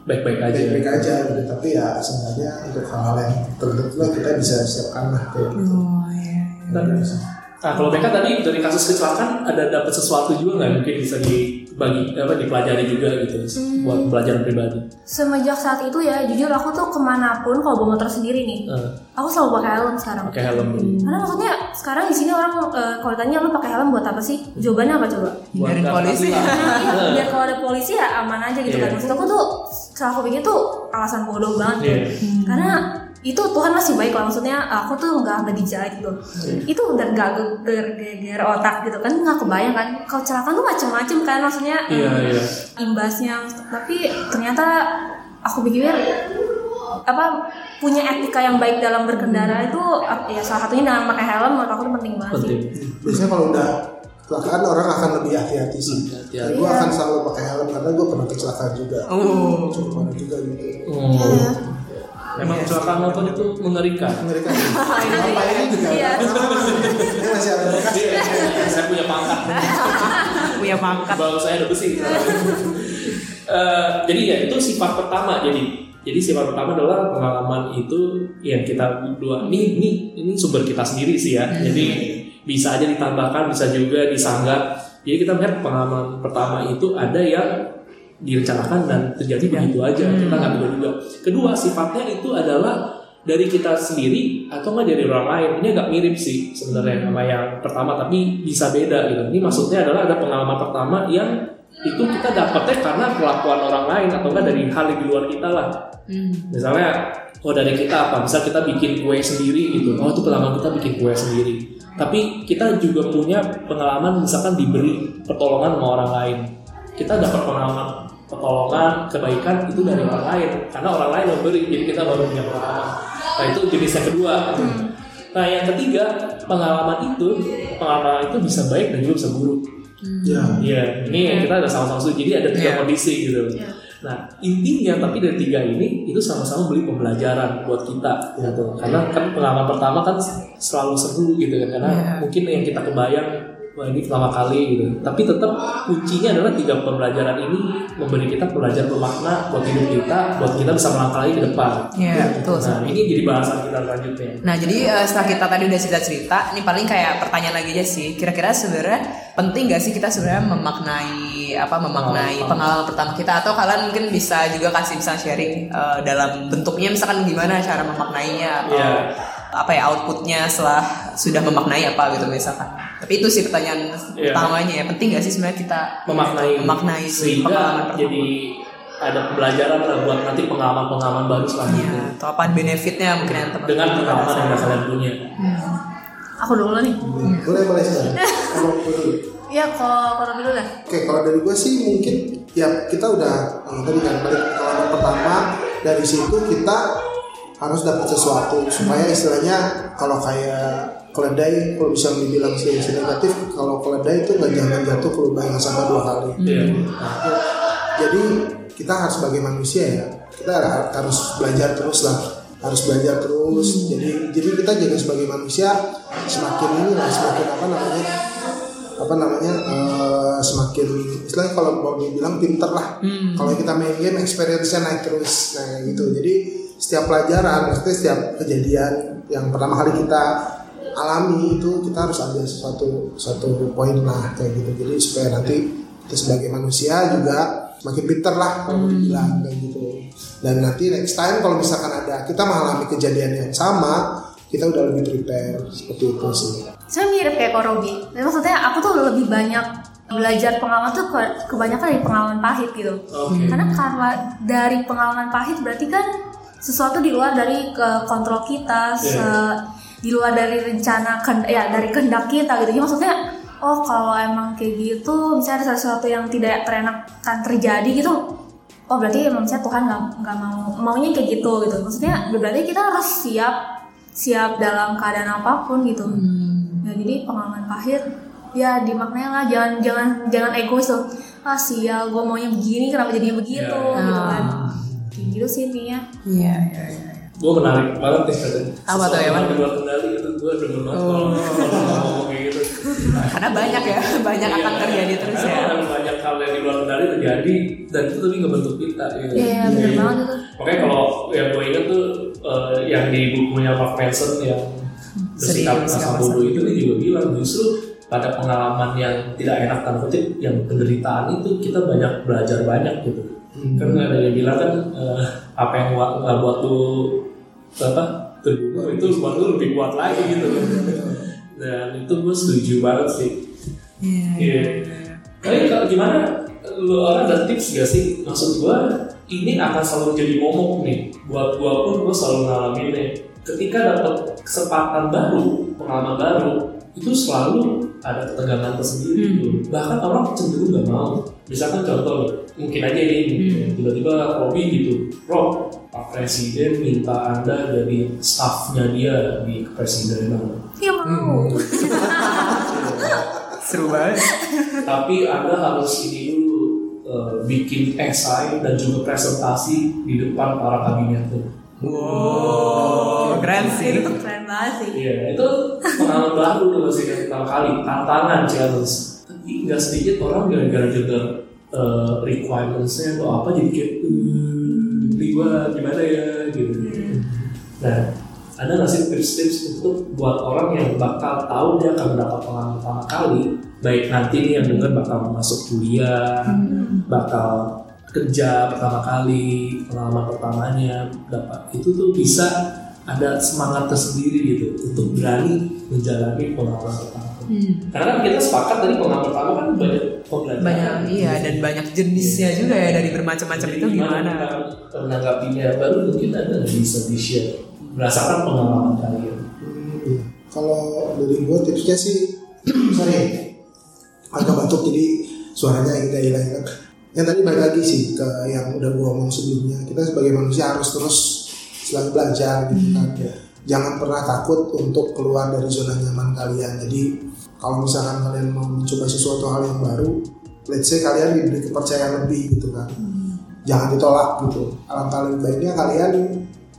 baik-baik aja baik-baik aja, gitu. tapi ya sebenarnya untuk hal-hal yang tertentu lah kita bisa siapkan lah kayak gitu. Oh iya. Dan- Nah kalau mereka tadi dari kasus kecelakaan ada dapat sesuatu juga nggak mungkin bisa dibagi apa dipelajari juga gitu buat pelajaran pribadi. Semenjak saat itu ya, jujur aku tuh ke mana pun kalau bawa motor sendiri nih, Eh, aku selalu pakai helm sekarang. pakai helm Karena maksudnya sekarang di sini orang eh, kalau ditanya lu pakai helm buat apa sih? Jawabannya apa coba? Buat polisi. Nah, iya, Eh, biar kalau ada polisi ya aman aja gitu Iya. kan. Maksud aku tuh, setelah aku pikir tuh alasan bodoh banget tuh. Iya. Karena itu Tuhan masih baik lah maksudnya aku tuh nggak nggak dijahit gitu itu udah nggak geger otak gitu kan nggak kebayang kan kalau kecelakaan tuh macem-macem kan maksudnya Iya eh, iya. imbasnya tapi ternyata aku pikir apa punya etika yang baik dalam berkendara itu ap- ya salah satunya dengan pakai helm menurut aku itu penting banget sih Penting. Biasanya kalau udah kecelakaan orang akan lebih hati-hati sih. Hati-hati. Gue akan selalu pakai helm karena gue pernah kecelakaan juga. Oh. Cukup juga gitu. Oh. Memang kecelakaan motor itu mengerikan. Amerika. Apa ini juga? Iya. Ini masih ada bekas. Iya, saya punya pangkat. Punya pangkat. Bau saya ada besi. Eh, jadi ya itu sifat pertama jadi jadi sifat pertama adalah pengalaman itu yang kita dua ini ini ini sumber kita sendiri sih ya jadi bisa aja ditambahkan bisa juga disanggah jadi kita melihat pengalaman pertama itu ada yang direncanakan dan terjadi begitu aja. Kita nggak tahu juga. Kedua sifatnya itu adalah dari kita sendiri atau nggak dari orang lain. Ini agak mirip sih sebenarnya sama yang pertama tapi bisa beda gitu. Ini maksudnya adalah ada pengalaman pertama yang itu kita dapetnya karena kelakuan orang lain atau enggak dari hal di luar kita lah. Misalnya oh dari kita apa? Misal kita bikin kue sendiri gitu. Oh itu pengalaman kita bikin kue sendiri. Tapi kita juga punya pengalaman misalkan diberi pertolongan sama orang lain. Kita dapat pengalaman pertolongan kebaikan itu dari orang lain karena orang lain memberi jadi kita baru punya pengalaman nah itu jenis yang kedua nah yang ketiga pengalaman itu pengalaman itu bisa baik dan juga bisa buruk Ya. Iya, ini kita ada sama-sama setuju. Jadi ada tiga Iya. kondisi gitu. Iya. Nah intinya tapi dari tiga ini itu sama-sama beli pembelajaran buat kita gitu. Karena kan pengalaman pertama kan selalu seru gitu kan. Karena Iya. mungkin yang kita kebayang wah ini pertama kali gitu. Tapi tetap kuncinya adalah tiga pembelajaran ini memberi kita pelajaran bermakna buat hidup kita, buat kita bisa melangkah lagi ke depan. Iya, betul. Nah ini jadi bahasan kita selanjutnya. Nah jadi eh, setelah kita tadi udah cerita-cerita, ini paling kayak pertanyaan lagi aja sih. Kira-kira sebenarnya penting gak sih kita sebenarnya memaknai apa memaknai Oh, pengalaman pertama kita atau kalian mungkin bisa juga kasih misalnya sharing eh, dalam bentuknya misalkan gimana cara memaknainya atau Iya. apa ya outputnya setelah sudah memaknai apa gitu misalkan. Tapi itu sih pertanyaan Iya. utamanya ya. Penting gak sih sebenarnya kita memaknai. memaknai pengalaman sehingga pertama jadi ada pembelajaran lah buat nanti pengalaman-pengalaman baru selanjutnya. Ya, atau apa benefitnya mungkin yang teman dengan pengalaman yang udah kalian punya. Aku dulu nih. boleh boleh sih Emang gue dulu. Ya, kalau kalau dulu dah. Oke, kalau dari gue sih mungkin ya kita udah tadi kan balik ke pengalaman pertama dari situ kita harus dapat sesuatu. Supaya istilahnya kalau kayak keledai kalau bisa dibilang sih negatif kalau keledai itu nggak jangan jatuh ke lubang yang sama dua kali. Iya. Nah, jadi kita harus sebagai manusia ya kita har- harus belajar terus lah harus belajar terus jadi jadi kita juga sebagai manusia semakin ini lah semakin apa namanya apa namanya eh, semakin istilahnya kalau mau dibilang pinter lah kalau kita main game experience-nya naik terus nah gitu jadi setiap pelajaran maksudnya setiap kejadian yang pertama kali kita alami itu kita harus ambil sesuatu satu poin lah kayak gitu jadi supaya nanti kita sebagai manusia juga makin pinter lah kalau dibilang kayak gitu dan nanti next time kalau misalkan ada kita mengalami kejadian yang sama kita udah lebih prepare seperti itu sih Saya mirip kayak Ko Robi. Jadi Maksudnya aku tuh lebih banyak belajar pengalaman tuh ke- kebanyakan dari pengalaman pahit gitu. Oke. Karena karena dari pengalaman pahit berarti kan sesuatu di luar dari ke kontrol kita, se- di luar dari rencana ya dari kehendak kita gitu. Jadi maksudnya oh kalau emang kayak gitu, misalnya ada sesuatu yang tidak terenakan terjadi gitu, oh berarti emang misalnya Tuhan nggak nggak mau maunya kayak gitu gitu. Maksudnya berarti kita harus siap siap dalam keadaan apa pun gitu. Ya jadi pengalaman pahit ya dimaknai lah jangan jangan jangan egois tuh ah sial gue maunya begini kenapa jadinya begitu Ya. gitu kan kayak gitu sih intinya iya iya iya gue menarik banget nih katanya Apa tuh, ya, di luar kendali itu gue demen banget Oh. kalau ngomong kayak gitu karena banyak ya banyak akan Iya. terjadi terus Karena ya banyak hal yang di luar kendali terjadi dan itu tapi ngebentuk kita ya. Iya, bener banget itu. makanya kalau yang gue inget tuh eh, yang di bukunya Mark Manson yang bersikap masa bodoh itu dia juga bilang justru pada pengalaman yang tidak enak tanda kutip yang penderitaan itu kita banyak belajar banyak gitu kan ada yang bilang kan eh, apa yang buat buat lu apa terbunuh itu buat lu lebih kuat lagi gitu dan itu gue setuju banget sih iya Iya. Tapi kalau gimana? Lu orang ada tips gak sih? Maksud gua ini akan selalu jadi momok nih. Buat gua pun gua selalu ngalamin nih. Ketika dapat kesempatan baru, pengalaman baru, itu selalu ada ketegangan tersendiri gitu. Bahkan orang cenderung gak mau. Misalkan contoh mungkin aja ini tiba-tiba Robi gitu, Rob, Pak Presiden minta Anda jadi staffnya dia di kepresidenan. ya mau. seru banget. Tapi anda harus ini dulu eh, bikin esai dan juga presentasi di depan para kabinet tuh. wow keren sih. itu keren banget sih. Iya, itu pengalaman baru tuh masih pertama kali. Tantangan challenge. Tapi nggak sedikit orang gara-gara juga eh, requirementsnya atau apa jadi kayak "Eh, ini gua gimana ya gitu. Nah, ada nggak sih tips-tips untuk buat orang yang bakal tahu dia akan mendapat pengalaman pertama kali, baik nanti nih yang denger bakal masuk kuliah, bakal kerja pertama kali, pengalaman pertamanya dapat itu tuh bisa ada semangat tersendiri gitu untuk berani menjalani pengalaman pertama. Karena kan kita sepakat tadi pengalaman pertama kan banyak pembelajaran. banyak iya dan banyak jenisnya juga ya dari bermacam-macam itu gimana kita menanggapinya baru mungkin ada nggak bisa di share berdasarkan pengalaman kalian. Hmm, Kalau dari gue tipsnya sih, sorry, agak batuk jadi suaranya agak hilang-hilang. Yang tadi balik lagi sih ke yang udah gue omong sebelumnya, kita sebagai manusia harus terus selalu belajar gitu kan. Jangan pernah takut untuk keluar dari zona nyaman kalian. Jadi kalau misalkan kalian mau mencoba sesuatu hal yang baru, let's say kalian diberi kepercayaan lebih gitu kan. Jangan ditolak gitu. Alangkah lebih baiknya kalian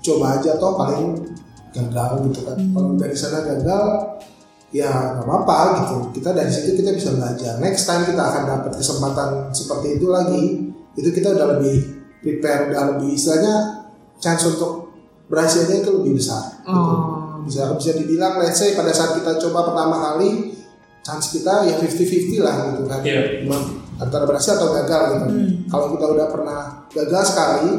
coba aja toh paling gagal gitu kan kalau dari sana gagal ya nggak apa-apa gitu kita dari situ kita bisa belajar next time kita akan dapat kesempatan seperti itu lagi itu kita udah lebih prepare udah lebih istilahnya chance untuk berhasilnya itu lebih besar gitu. Oh. bisa bisa dibilang let's say pada saat kita coba pertama kali chance kita ya 50-50 lah gitu kan Iya. Cuma antara berhasil atau gagal gitu. Kalau kita udah pernah gagal sekali,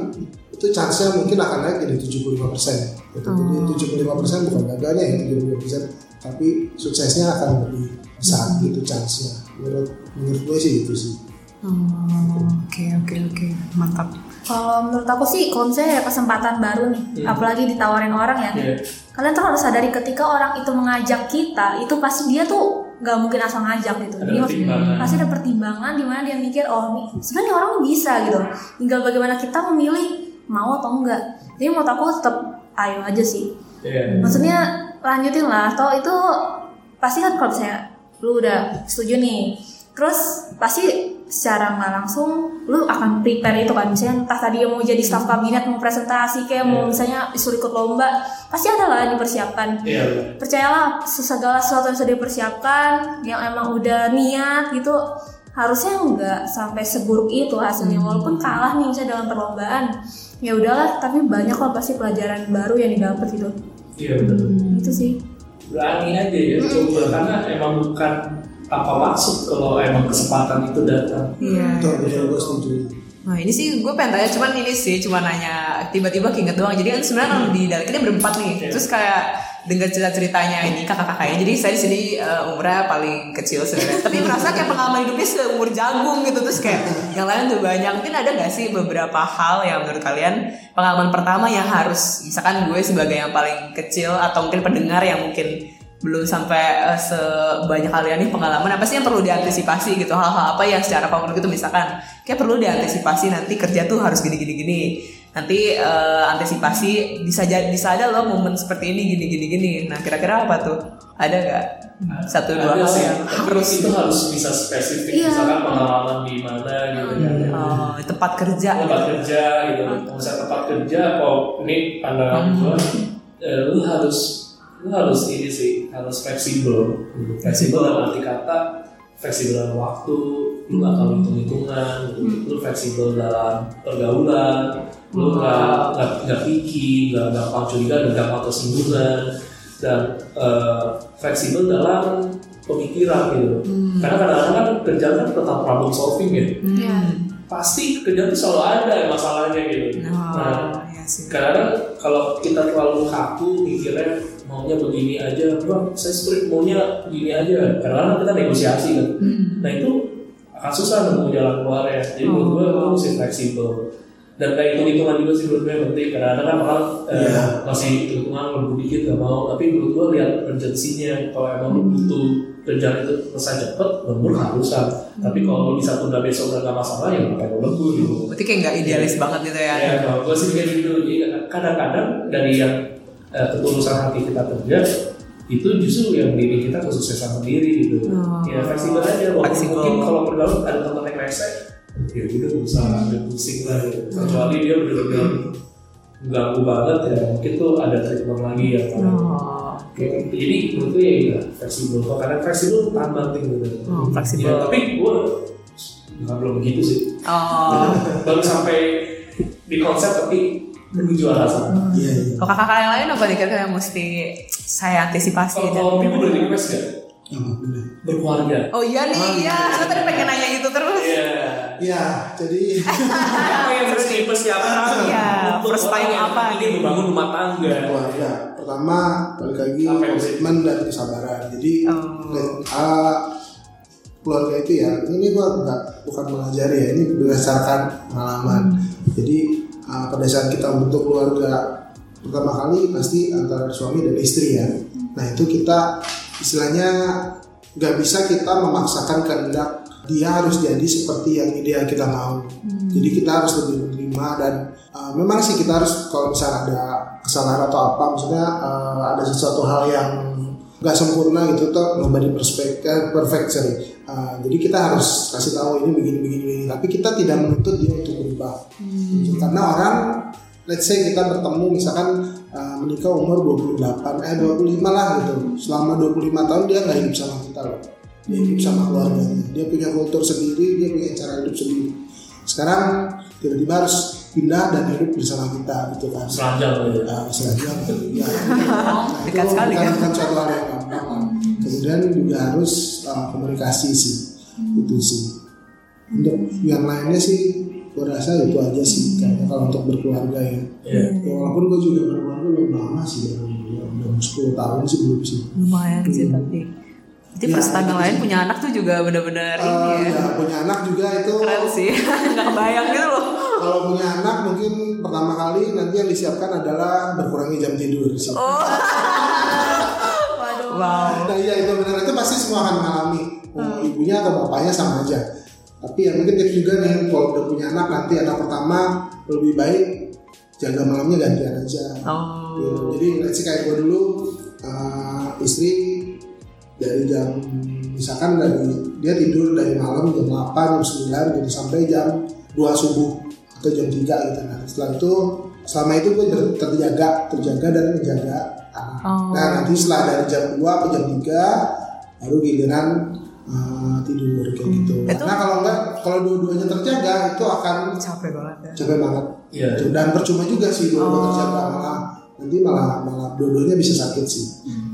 itu chance-nya mungkin akan naik jadi 75 persen. Gitu. Jadi 75 persen bukan gagalnya ya 75 persen, tapi suksesnya akan lebih besar gitu chance-nya. Menurut menurut gue sih itu sih. Oh, Oke oke oke mantap. Kalau menurut aku sih misalnya ada kesempatan baru nih, apalagi ditawarin orang ya, Iya. kalian tuh harus sadari ketika orang itu mengajak kita, itu pasti dia tuh nggak mungkin asal ngajak gitu. Ada Jadi pertimbangan. pasti ada pertimbangan di mana dia mikir oh nih sebenarnya orang bisa gitu. Tinggal bagaimana kita memilih mau atau enggak. Jadi menurut aku tetap ayo aja sih. Iya. Maksudnya lanjutin lah. Atau itu pasti kan kalau misalnya lu udah setuju nih, terus pasti secara nggak langsung lu akan prepare itu kan misalnya entah tadi yang mau jadi staff kabinet mau presentasi kayak mau misalnya disuruh ikut lomba pasti ada lah yang dipersiapkan. Iya. percayalah segala sesuatu yang sudah dipersiapkan yang emang udah niat gitu harusnya nggak sampai seburuk itu hasilnya. Walaupun kalah nih misalnya dalam perlombaan ya udahlah tapi banyak lah pasti pelajaran baru yang didapat gitu. Iya betul. itu sih. Berani aja ya coba karena emang bukan apa maksud kalau emang kesempatan itu datang. Iya. Betul, betul, gue setuju. Nah ini sih gue pengen tanya cuman ini sih cuma nanya tiba-tiba keinget doang jadi kan sebenarnya kalau di dalam kita berempat nih Iya. terus kayak dengar cerita ceritanya ini kakak-kakaknya jadi saya di sini eh, umurnya paling kecil sebenarnya tapi merasa kayak pengalaman hidupnya seumur jagung gitu terus kayak yang lain tuh banyak mungkin ada gak sih beberapa hal yang menurut kalian pengalaman pertama yang harus misalkan gue sebagai yang paling kecil atau mungkin pendengar yang mungkin belum sampai eh, sebanyak kalian nih pengalaman apa sih yang perlu diantisipasi gitu? Hal-hal apa yang secara konkret itu misalkan kayak perlu diantisipasi nanti kerja tuh harus gini gini. Gini nanti eh, antisipasi bisa jadi bisa ada loh momen seperti ini gini gini gini. Nah kira-kira apa tuh? Ada nggak? Satu dua hal sih, yang harus itu harus bisa spesifik Iya. misalkan pengalaman di mana gitu kan. oh, tempat kerja tempat kerja gitu. Kalau misalnya tempat kerja kok ini pandangan gua eh, lu harus lu harus ini sih harus fleksibel gitu. fleksibel dalam arti kata fleksibel dalam waktu lu gak tahu hitung hitungan gitu. lu fleksibel dalam pergaulan lu nggak nggak nggak picky nggak gampang curiga dan gampang tersinggungan dan eh, fleksibel dalam pemikiran gitu karena kadang-kadang kan kerjaan kan tentang problem solving ya Iya. pasti kerjaan tuh selalu ada masalahnya gitu. Nah, oh, ya sih kadang-kadang kalau kita terlalu kaku mikirnya maunya begini aja, bang, saya sebenarnya maunya begini aja. Kadang-kadang kita negosiasi kan. Nah itu akan susah nemu jalan keluarnya. Jadi menurut gue mesti fleksibel. Dan kayak hitung-hitungan juga sih menurut gue penting. Kadang-kadang kan orang eh, Iya. masih hitung-hitungan lebih dikit gak mau. Tapi menurut gue lihat urgensinya. Kalau emang lu butuh kerjaan itu selesai cepet, lembur harusan. Tapi kalau lu bisa tunda besok udah gak masalah ya ngapain lu lembur gitu. berarti kayak nggak idealis banget gitu ya Ya, kalau gue sih kayak gitu. Jadi kadang-kadang dari yang eh, ketulusan hati kita kerja itu justru yang diri kita kesuksesan sendiri gitu. Oh. Ya fleksibel aja. Walaupun mungkin kalau pergaulan ada teman yang rese, ya gitu gak usah ambil pusing lah. Kecuali dia benar-benar ganggu banget ya mungkin tuh ada treatment lagi ya. oh, Kayak gitu. Jadi gue ya iya, fleksibel. Kalau kadang fleksibel tahan banting gitu. Oh, fleksibel. Ya, tapi gue nggak belum begitu sih. oh. Baru sampai di konsep tapi menuju arah sana. Iya, iya. kalau kakak-kakak yang lain apa nih kira-kira yang mesti saya antisipasi Kalau kalau boleh request gak? Berkeluarga. Oh iya nih, iya. Saya tadi pengen nanya itu terus. Iya. Iya, jadi Apa yang mesti persiapan? Iya, Untuk first time orang yang apa ingin nih? membangun rumah tangga. keluarga. Pertama, balik lagi komitmen dan kesabaran. Jadi Oh. uh, keluarga itu ya, ini gua nggak bukan mengajari ya, ini berdasarkan pengalaman. Jadi uh, pada saat kita membentuk keluarga pertama kali pasti antara suami dan istri ya. Nah itu kita istilahnya nggak bisa kita memaksakan kehendak dia harus jadi seperti yang ideal kita mau. Jadi kita harus lebih menerima dan uh, memang sih kita harus kalau misalnya ada kesalahan atau apa, misalnya uh, ada sesuatu hal yang nggak sempurna gitu tuh nobody perfect, eh, perfect sorry. Uh, jadi kita harus kasih tahu ini begini begini begini. Tapi kita tidak menuntut dia untuk berubah. Gitu. Karena orang let's say kita bertemu misalkan uh, menikah umur 28 eh 25 lah gitu. Selama 25 tahun dia nggak hidup sama kita loh. Dia hidup sama keluarganya. Dia punya kultur sendiri dia punya cara hidup sendiri. Sekarang tiba-tiba harus pindah dan hidup bersama kita gitu kan. Selanjang gitu. uh, selanjutnya ya, Dekat itu sekali bukan, ya. bukan suatu hal yang gampang kemudian juga harus uh, komunikasi sih. Itu sih. Untuk yang lainnya sih gue rasa itu aja sih kayaknya kalau untuk berkeluarga ya. Iya. Ya, walaupun gue juga berkeluarga belum lama sih ya, belum 10 tahun sih belum sih lumayan sih tapi. Jadi Ya, itu lain sih. punya anak tuh juga bener-bener ini Eh, ya. ya punya anak juga itu keren sih. Nggak kebayang gitu loh. Kalau punya anak mungkin pertama kali nanti yang disiapkan adalah berkurangi jam tidur sih. oh. Wow Nah iya itu benar. Itu pasti semua akan mengalami. Mau ibunya atau bapaknya sama aja. Tapi yang mungkin tips juga nih kalau udah punya anak nanti anak pertama lebih baik jaga malamnya gantian aja. oh Gitu. Jadi let's say kayak gue dulu uh, istri dari jam misalkan dari dia tidur dari malam jam 8 jam 9 gitu sampai jam 2 subuh atau jam 3 gitu nah setelah itu selama itu gue ter- terjaga terjaga dan menjaga anak Oh. nah nanti setelah dari jam 2 ke jam 3 baru giliran uh, tidur kayak gitu. Hmm. Itu- karena kalau enggak kalau dua-duanya terjaga itu akan capek banget ya. capek banget. Iya. Gitu. dan percuma juga sih dua Oh. terjaga malah nanti malah malah dua-duanya bisa sakit sih.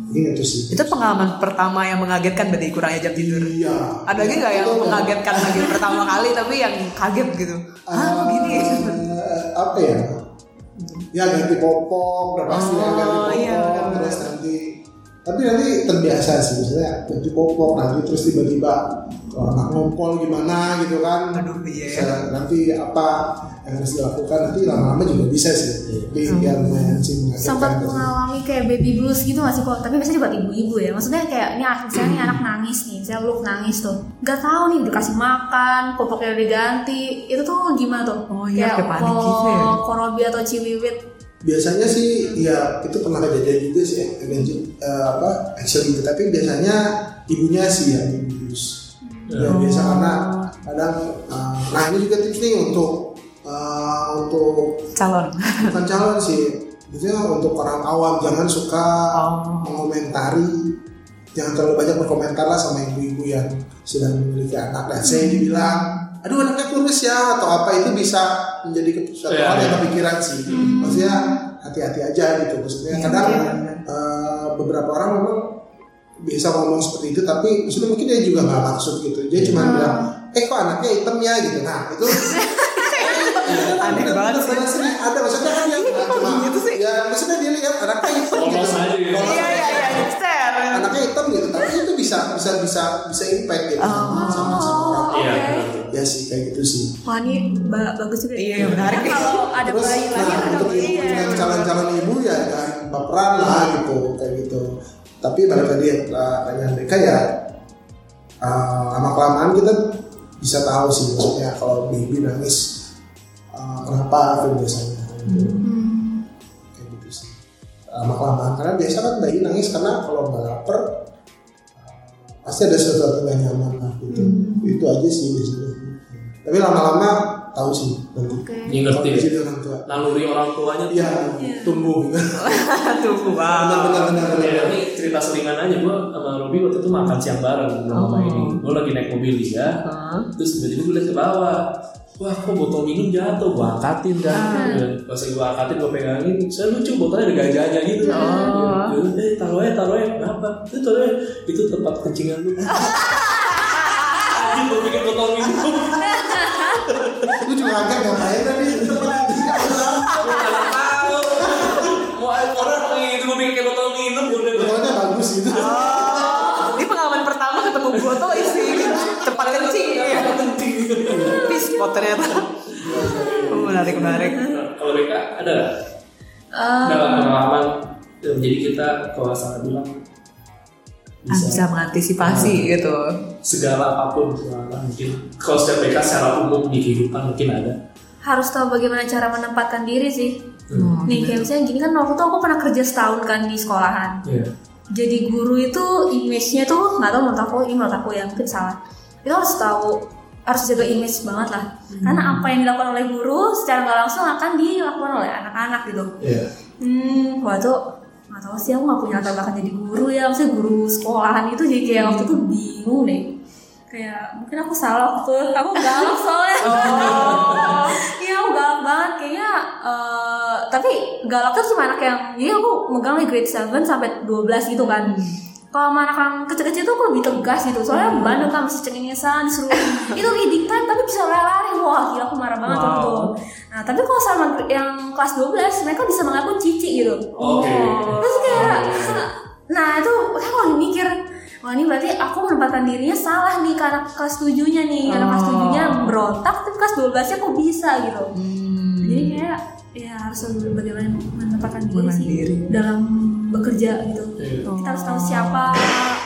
Ini itu sih. Itu pengalaman pertama yang mengagetkan berarti kurangnya jam tidur? Iya. Ada lagi nggak yang mengagetkan lagi pertama kali tapi yang kaget gitu? Ah begini Eh, apa ya? Ya ganti popok udah pasti ya Oh, ganti popok iya, terus nanti tapi nanti terbiasa sih misalnya ganti popok nanti terus tiba-tiba anak ngompol gimana gitu kan? Aduh, iya. Bisa nanti apa yang harus dilakukan nanti lama-lama juga bisa sih. Tapi ya lumayan sih mengagetkan sempat sih. mengalami kayak baby blues gitu gak sih kok tapi biasanya buat ibu-ibu ya. Maksudnya kayak ini anak misalnya nih anak nangis nih misalnya lu nangis tuh nggak tahu nih dikasih makan popoknya udah diganti itu tuh gimana tuh? Oh iya, kayak panik gitu ya. ko- korobi atau ciwiwit biasanya sih ya itu pernah kejadian juga sih energi eh, apa action gitu tapi biasanya ibunya sih yang dibius ya. Biasa karena kadang eh, nah ini juga tips nih untuk eh, untuk calon. bukan calon sih biasanya untuk orang awam. Jangan suka Oh. mengomentari. Jangan terlalu banyak berkomentar lah sama ibu-ibu yang sedang memiliki anak. Dan saya dibilang aduh anaknya kurus ya atau apa itu bisa menjadi suatu Iya, hal yang iya. kepikiran sih. Maksudnya hati-hati aja gitu. Maksudnya kadang eh, beberapa orang memang bisa ngomong seperti itu tapi maksudnya mungkin dia juga nggak maksud gitu. Dia cuma bilang eh kok anaknya hitam ya? gitu. Nah itu Aneh banget sih. Ada maksudnya kan yang cuma Gitu sih. ya maksudnya dia lihat anaknya hitam gitu. Polos iya iya iya hipster anaknya hitam gitu tapi itu bisa bisa bisa bisa impact gitu. Sama sama sama orang Iya. Ya sih kayak gitu sih. Wah ini ba- bagus juga Iya, iya, menarik. Nih. kalau ada terus bayi lagi nah ada untuk ibu ya yang calon-calon ibu ya jangan baperan lah gitu kayak gitu. Tapi balik tadi yang tanya mereka ya uh, lama kelamaan kita bisa tahu sih maksudnya kalau baby nangis uh, kenapa itu biasanya. Hmm. kayak gitu sih. Lama kelamaan karena biasa kan bayi nangis karena kalau nggak lapar uh, pasti ada sesuatu yang nyaman lah gitu. Itu aja sih biasanya tapi lama-lama tahu sih nanti Oke. Ini ngerti ya. orang tua Naluri orang tuanya iya tumbuh tuh wow benar benar benar Ya, ini cerita seringan aja gue sama Robi waktu itu makan siang bareng belum lama ini. Gue lagi naik mobil dia, terus tiba-tiba gue liat ke bawah. Wah, kok botol minum jatuh? Gue angkatin kan. Pas gue angkatin, gue pegangin. Saya lucu, botolnya ada gajahnya gitu. Oh. Ya, Eh, taruh aja, taruh aja. Kenapa? Itu taruh aja. Itu tempat kencingan lu. Anjing, gue bikin botol minum. lu juga agak ngapain tadi Nggak tahu. Mau orang itu gue bikin kayak botol minum. Gue udah Pokoknya bagus gitu Oh, ini pengalaman pertama ketemu botol isi tempat kencing ya. Pispot ternyata. Oh, menarik menarik. Nah, Kalau Beka ada nggak? Eh, dalam pengalaman jadi kita kalau salah bilang Ah, bisa mengantisipasi gitu. segala apa pun segala mungkin kalau setiap mereka secara umum di kehidupan mungkin ada. Harus tahu bagaimana cara menempatkan diri sih. Oh, nih kayak misalnya gini kan waktu itu aku pernah kerja setahun kan di sekolahan. Iya. jadi guru itu image-nya tuh nggak tahu menurut aku ini menurut aku yang mungkin salah. Itu harus tahu harus jaga image banget lah. Karena apa yang dilakukan oleh guru secara nggak langsung akan dilakukan oleh anak-anak gitu. Iya. hmm wah itu nggak tahu sih aku nggak punya latar belakang jadi guru ya maksudnya guru sekolahan itu jadi kayak waktu itu bingung deh. Kayak mungkin aku salah waktu aku galak soalnya. Iya aku galak banget kayaknya eh, tapi galak tuh cuma anak yang jadi aku megang di grade 7 sampai 12 gitu kan kalau sama anak yang kecil-kecil tuh aku lebih tegas gitu. Soalnya bandel kan masih cengengesan disuruh itu lagi diktat tapi bisa lari-lari. Wah gila aku marah banget waktu itu. Nah tapi kalau sama yang kelas 12 mereka bisa mengaku cici gitu. Oke. terus kayak nah itu saya kalau mikir wah ini berarti aku menempatkan dirinya salah nih anak kelas 7 nya nih. Anak kelas 7 nya berontak tapi kelas 12 nya kok bisa gitu. Jadi kayak ya harus lebih bagaimana menempatkan diri sih Mandiri. dalam bekerja gitu Iya. kita harus tahu siapa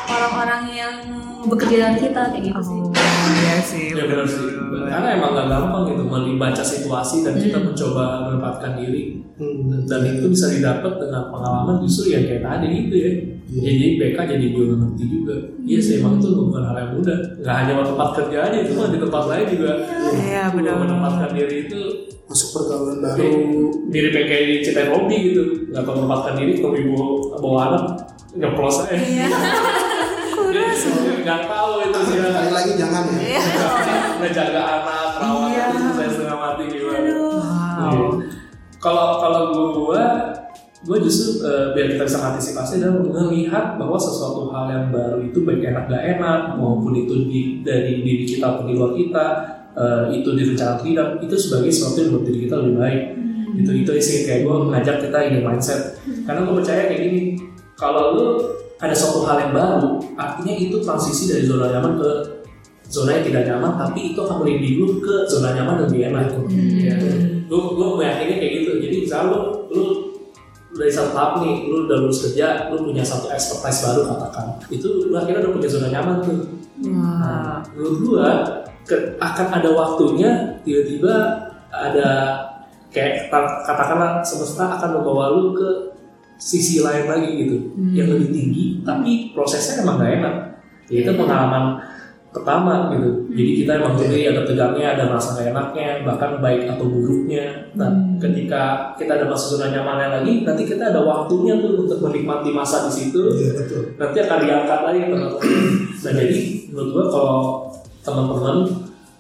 orang-orang yang bekerja dengan kita kayak gitu sih Oh, iya sih. Ya benar sih. Karena emang gak gampang gitu membaca situasi dan kita mencoba menempatkan diri. Hmm. Dan itu bisa didapat dengan pengalaman justru yang kayak tadi gitu ya. Iya. Jadi BK jadi juga ngerti juga. Iya sih emang itu bukan hal yang mudah. Gak hanya waktu tempat kerja aja itu mah di tempat lain juga. Iya, Gua benar. Menempatkan diri itu masuk pergaulan baru mirip kayak kayak di cerita Robi gitu. Gak tau menempatkan diri ketemu ibu bawa anak nyeplos aja. Iya. Gak tahu itu sih. kali lagi jangan ya ngejaga anak perawatan Iya. itu saya setengah mati Wow. Iya. kalau kalau gua gue justru eh, biar kita bisa antisipasi adalah melihat bahwa sesuatu hal yang baru itu baik enak gak enak maupun itu di, dari diri kita maupun di luar kita eh, itu direncanakan tidak itu sebagai sesuatu yang buat diri kita lebih baik. Itu itu sih kayak gue ngajak kita ini mindset. Karena gue percaya kayak gini kalau lu ada suatu hal yang baru artinya itu transisi dari zona nyaman ke zona yang tidak nyaman tapi itu akan melindungi lu ke zona nyaman yang lebih enak. Ya. lu lu meyakinnya kayak gitu. Jadi misalnya lu lu dari satu tahap nih lu udah lulus kerja lu punya satu expertise baru katakan. Itu lu akhirnya udah punya zona nyaman tuh. Nah, menurut gua ke- akan ada waktunya tiba-tiba ada kayak kata- katakanlah semesta akan membawa lu ke sisi lain lagi gitu yang lebih tinggi tapi prosesnya emang gak enak. Ya, itu pengalaman pertama gitu. Jadi kita emang jadi ada tegangnya ada rasa gak enaknya bahkan baik atau buruknya. Nah ketika kita ada masuk zona nyamannya lagi nanti kita ada waktunya tuh untuk menikmati masa di situ. Iya betul. Nanti akan diangkat lagi teman-teman nah jadi menurut gua kalau teman-teman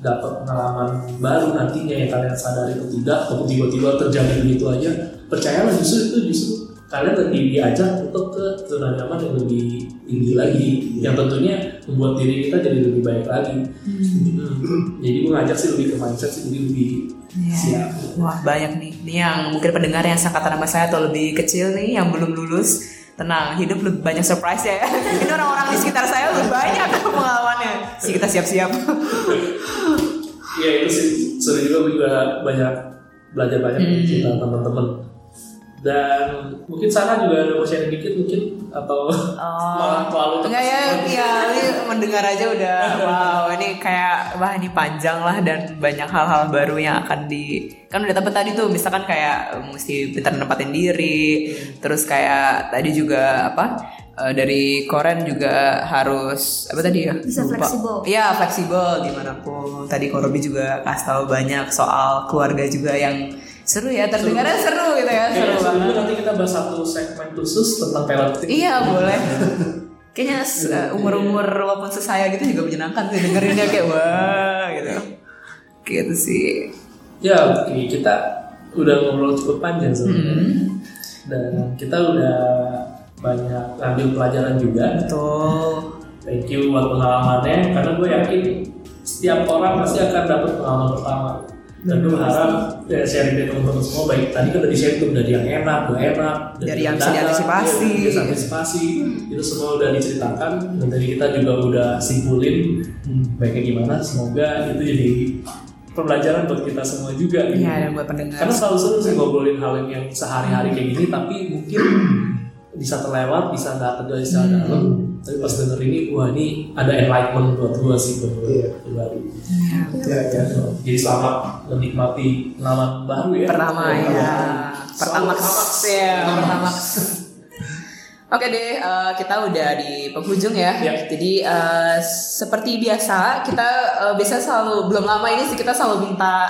dapat pengalaman baru nantinya yang kalian sadari atau tidak atau tiba-tiba terjadi begitu aja percayalah justru itu justru kalian lebih diajak untuk ke zona nyaman yang lebih tinggi lagi yang tentunya membuat diri kita jadi lebih baik lagi Hmm. jadi gue ngajak sih lebih ke mindset sih jadi lebih Iya. siap Wah banyak nih. Ini yang mungkin pendengar yang seangkatan sama saya atau lebih kecil nih yang belum lulus. Tenang, hidup lebih banyak surprise ya. Ini orang-orang di sekitar saya lebih banyak pengalamannya. Sih kita siap-siap. Iya itu sih seru juga juga banyak belajar banyak dari cerita teman-teman dan mungkin sana juga ada mau sharing dikit mungkin atau malah terlalu Enggak ya, ya ini mendengar aja udah wow ini kayak wah ini panjang lah dan banyak hal-hal baru yang akan di kan udah tempat tadi tuh misalkan kayak mesti pintar nempatin diri terus kayak tadi juga apa eh, dari Koren juga harus apa tadi ya? Bisa fleksibel. Iya fleksibel di mana pun tadi Korobi juga kasih tahu banyak soal keluarga juga yang seru ya terdengarnya seru gitu ya seru Kayaknya banget nanti kita bahas satu segmen khusus tentang parenting. Iya boleh. Kayaknya se- umur-umur walaupun sesaya gitu juga menyenangkan sih dengerinnya kayak wah gitu. Gitu sih. Ya oke kita udah ngobrol cukup panjang sebenarnya Hmm. dan kita udah banyak ngambil pelajaran juga. Tuh. Thank you buat pengalamannya karena gue yakin setiap orang pasti akan dapat pengalaman pertama. Dan gue harap ya, sharing dari teman-teman semua baik tadi kan udah di share tuh dari yang enak, gak enak, Dari yang mendadak, bisa diantisipasi. iya, bisa antisipasi itu semua udah diceritakan dan dari kita juga udah simpulin hmm, baiknya gimana. Semoga itu jadi pembelajaran buat kita semua juga. gitu. Dan buat pendengar. Karena selalu seru sih ngobrolin hal yang sehari-hari kayak gini, tapi mungkin bisa terlewat, bisa nggak terjadi secara Hmm. dalam. Tapi pas denger ini, wah ini ada enlightenment buat gua sih buat gua Iya. pribadi. Iya. ya ya Jadi selamat menikmati pengalaman baru ya. Pertama ya. Pertama Pertamax. ya. Pertama. Oke deh, eh, kita udah di penghujung ya. Ya. Jadi eh, seperti biasa kita eh, biasa selalu belum lama ini sih kita selalu minta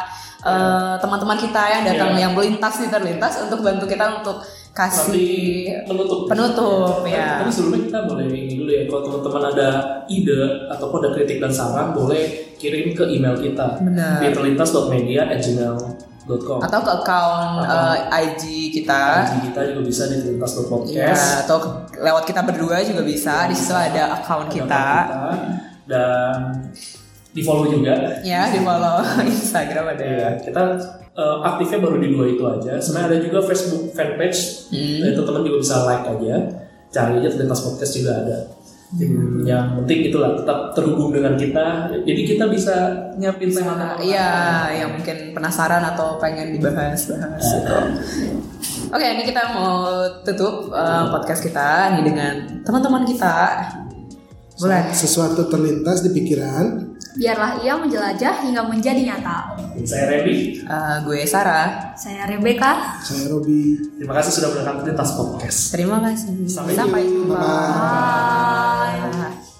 teman-teman kita yang datang Ya. yang melintas di terlintas untuk bantu kita untuk kasih penutup. penutup Tapi- ya. Tapi sebelumnya kita boleh ini dulu ya. Kalau teman-teman ada ide ataupun ada kritik dan saran, boleh kirim ke email kita Benar. di terlintas.media@gmail.com lintas.com. atau ke account Atau- eh, IG kita. IG kita juga bisa di lintas.podcast. Ya, atau ke- lewat kita berdua juga bisa. Di situ ada account Ada kita. account kita. dan di follow juga. Ya, di follow Instagram ada. Ya, kita eh, aktifnya baru di dua itu aja. Sebenarnya ada juga Facebook fanpage. Hmm. Itu teman juga bisa like aja. Cari aja lintas podcast juga ada. Hmm. Yang penting itulah tetap terhubung dengan kita. Jadi kita bisa nyiapin tema-tema. Iya, yang mungkin penasaran atau pengen dibahas-bahas gitu. Oke, ini kita mau tutup eh, podcast kita nih dengan teman-teman kita. Boleh. Sesuatu terlintas di pikiran. Biarlah ia menjelajah hingga menjadi nyata. Saya Rebi. Eh, gue Sarah. Saya Rebecca. Saya Robi. Terima kasih sudah mendengarkan lintas podcast. Terima kasih. Sampai Sampai jumpa. Bye. Bye.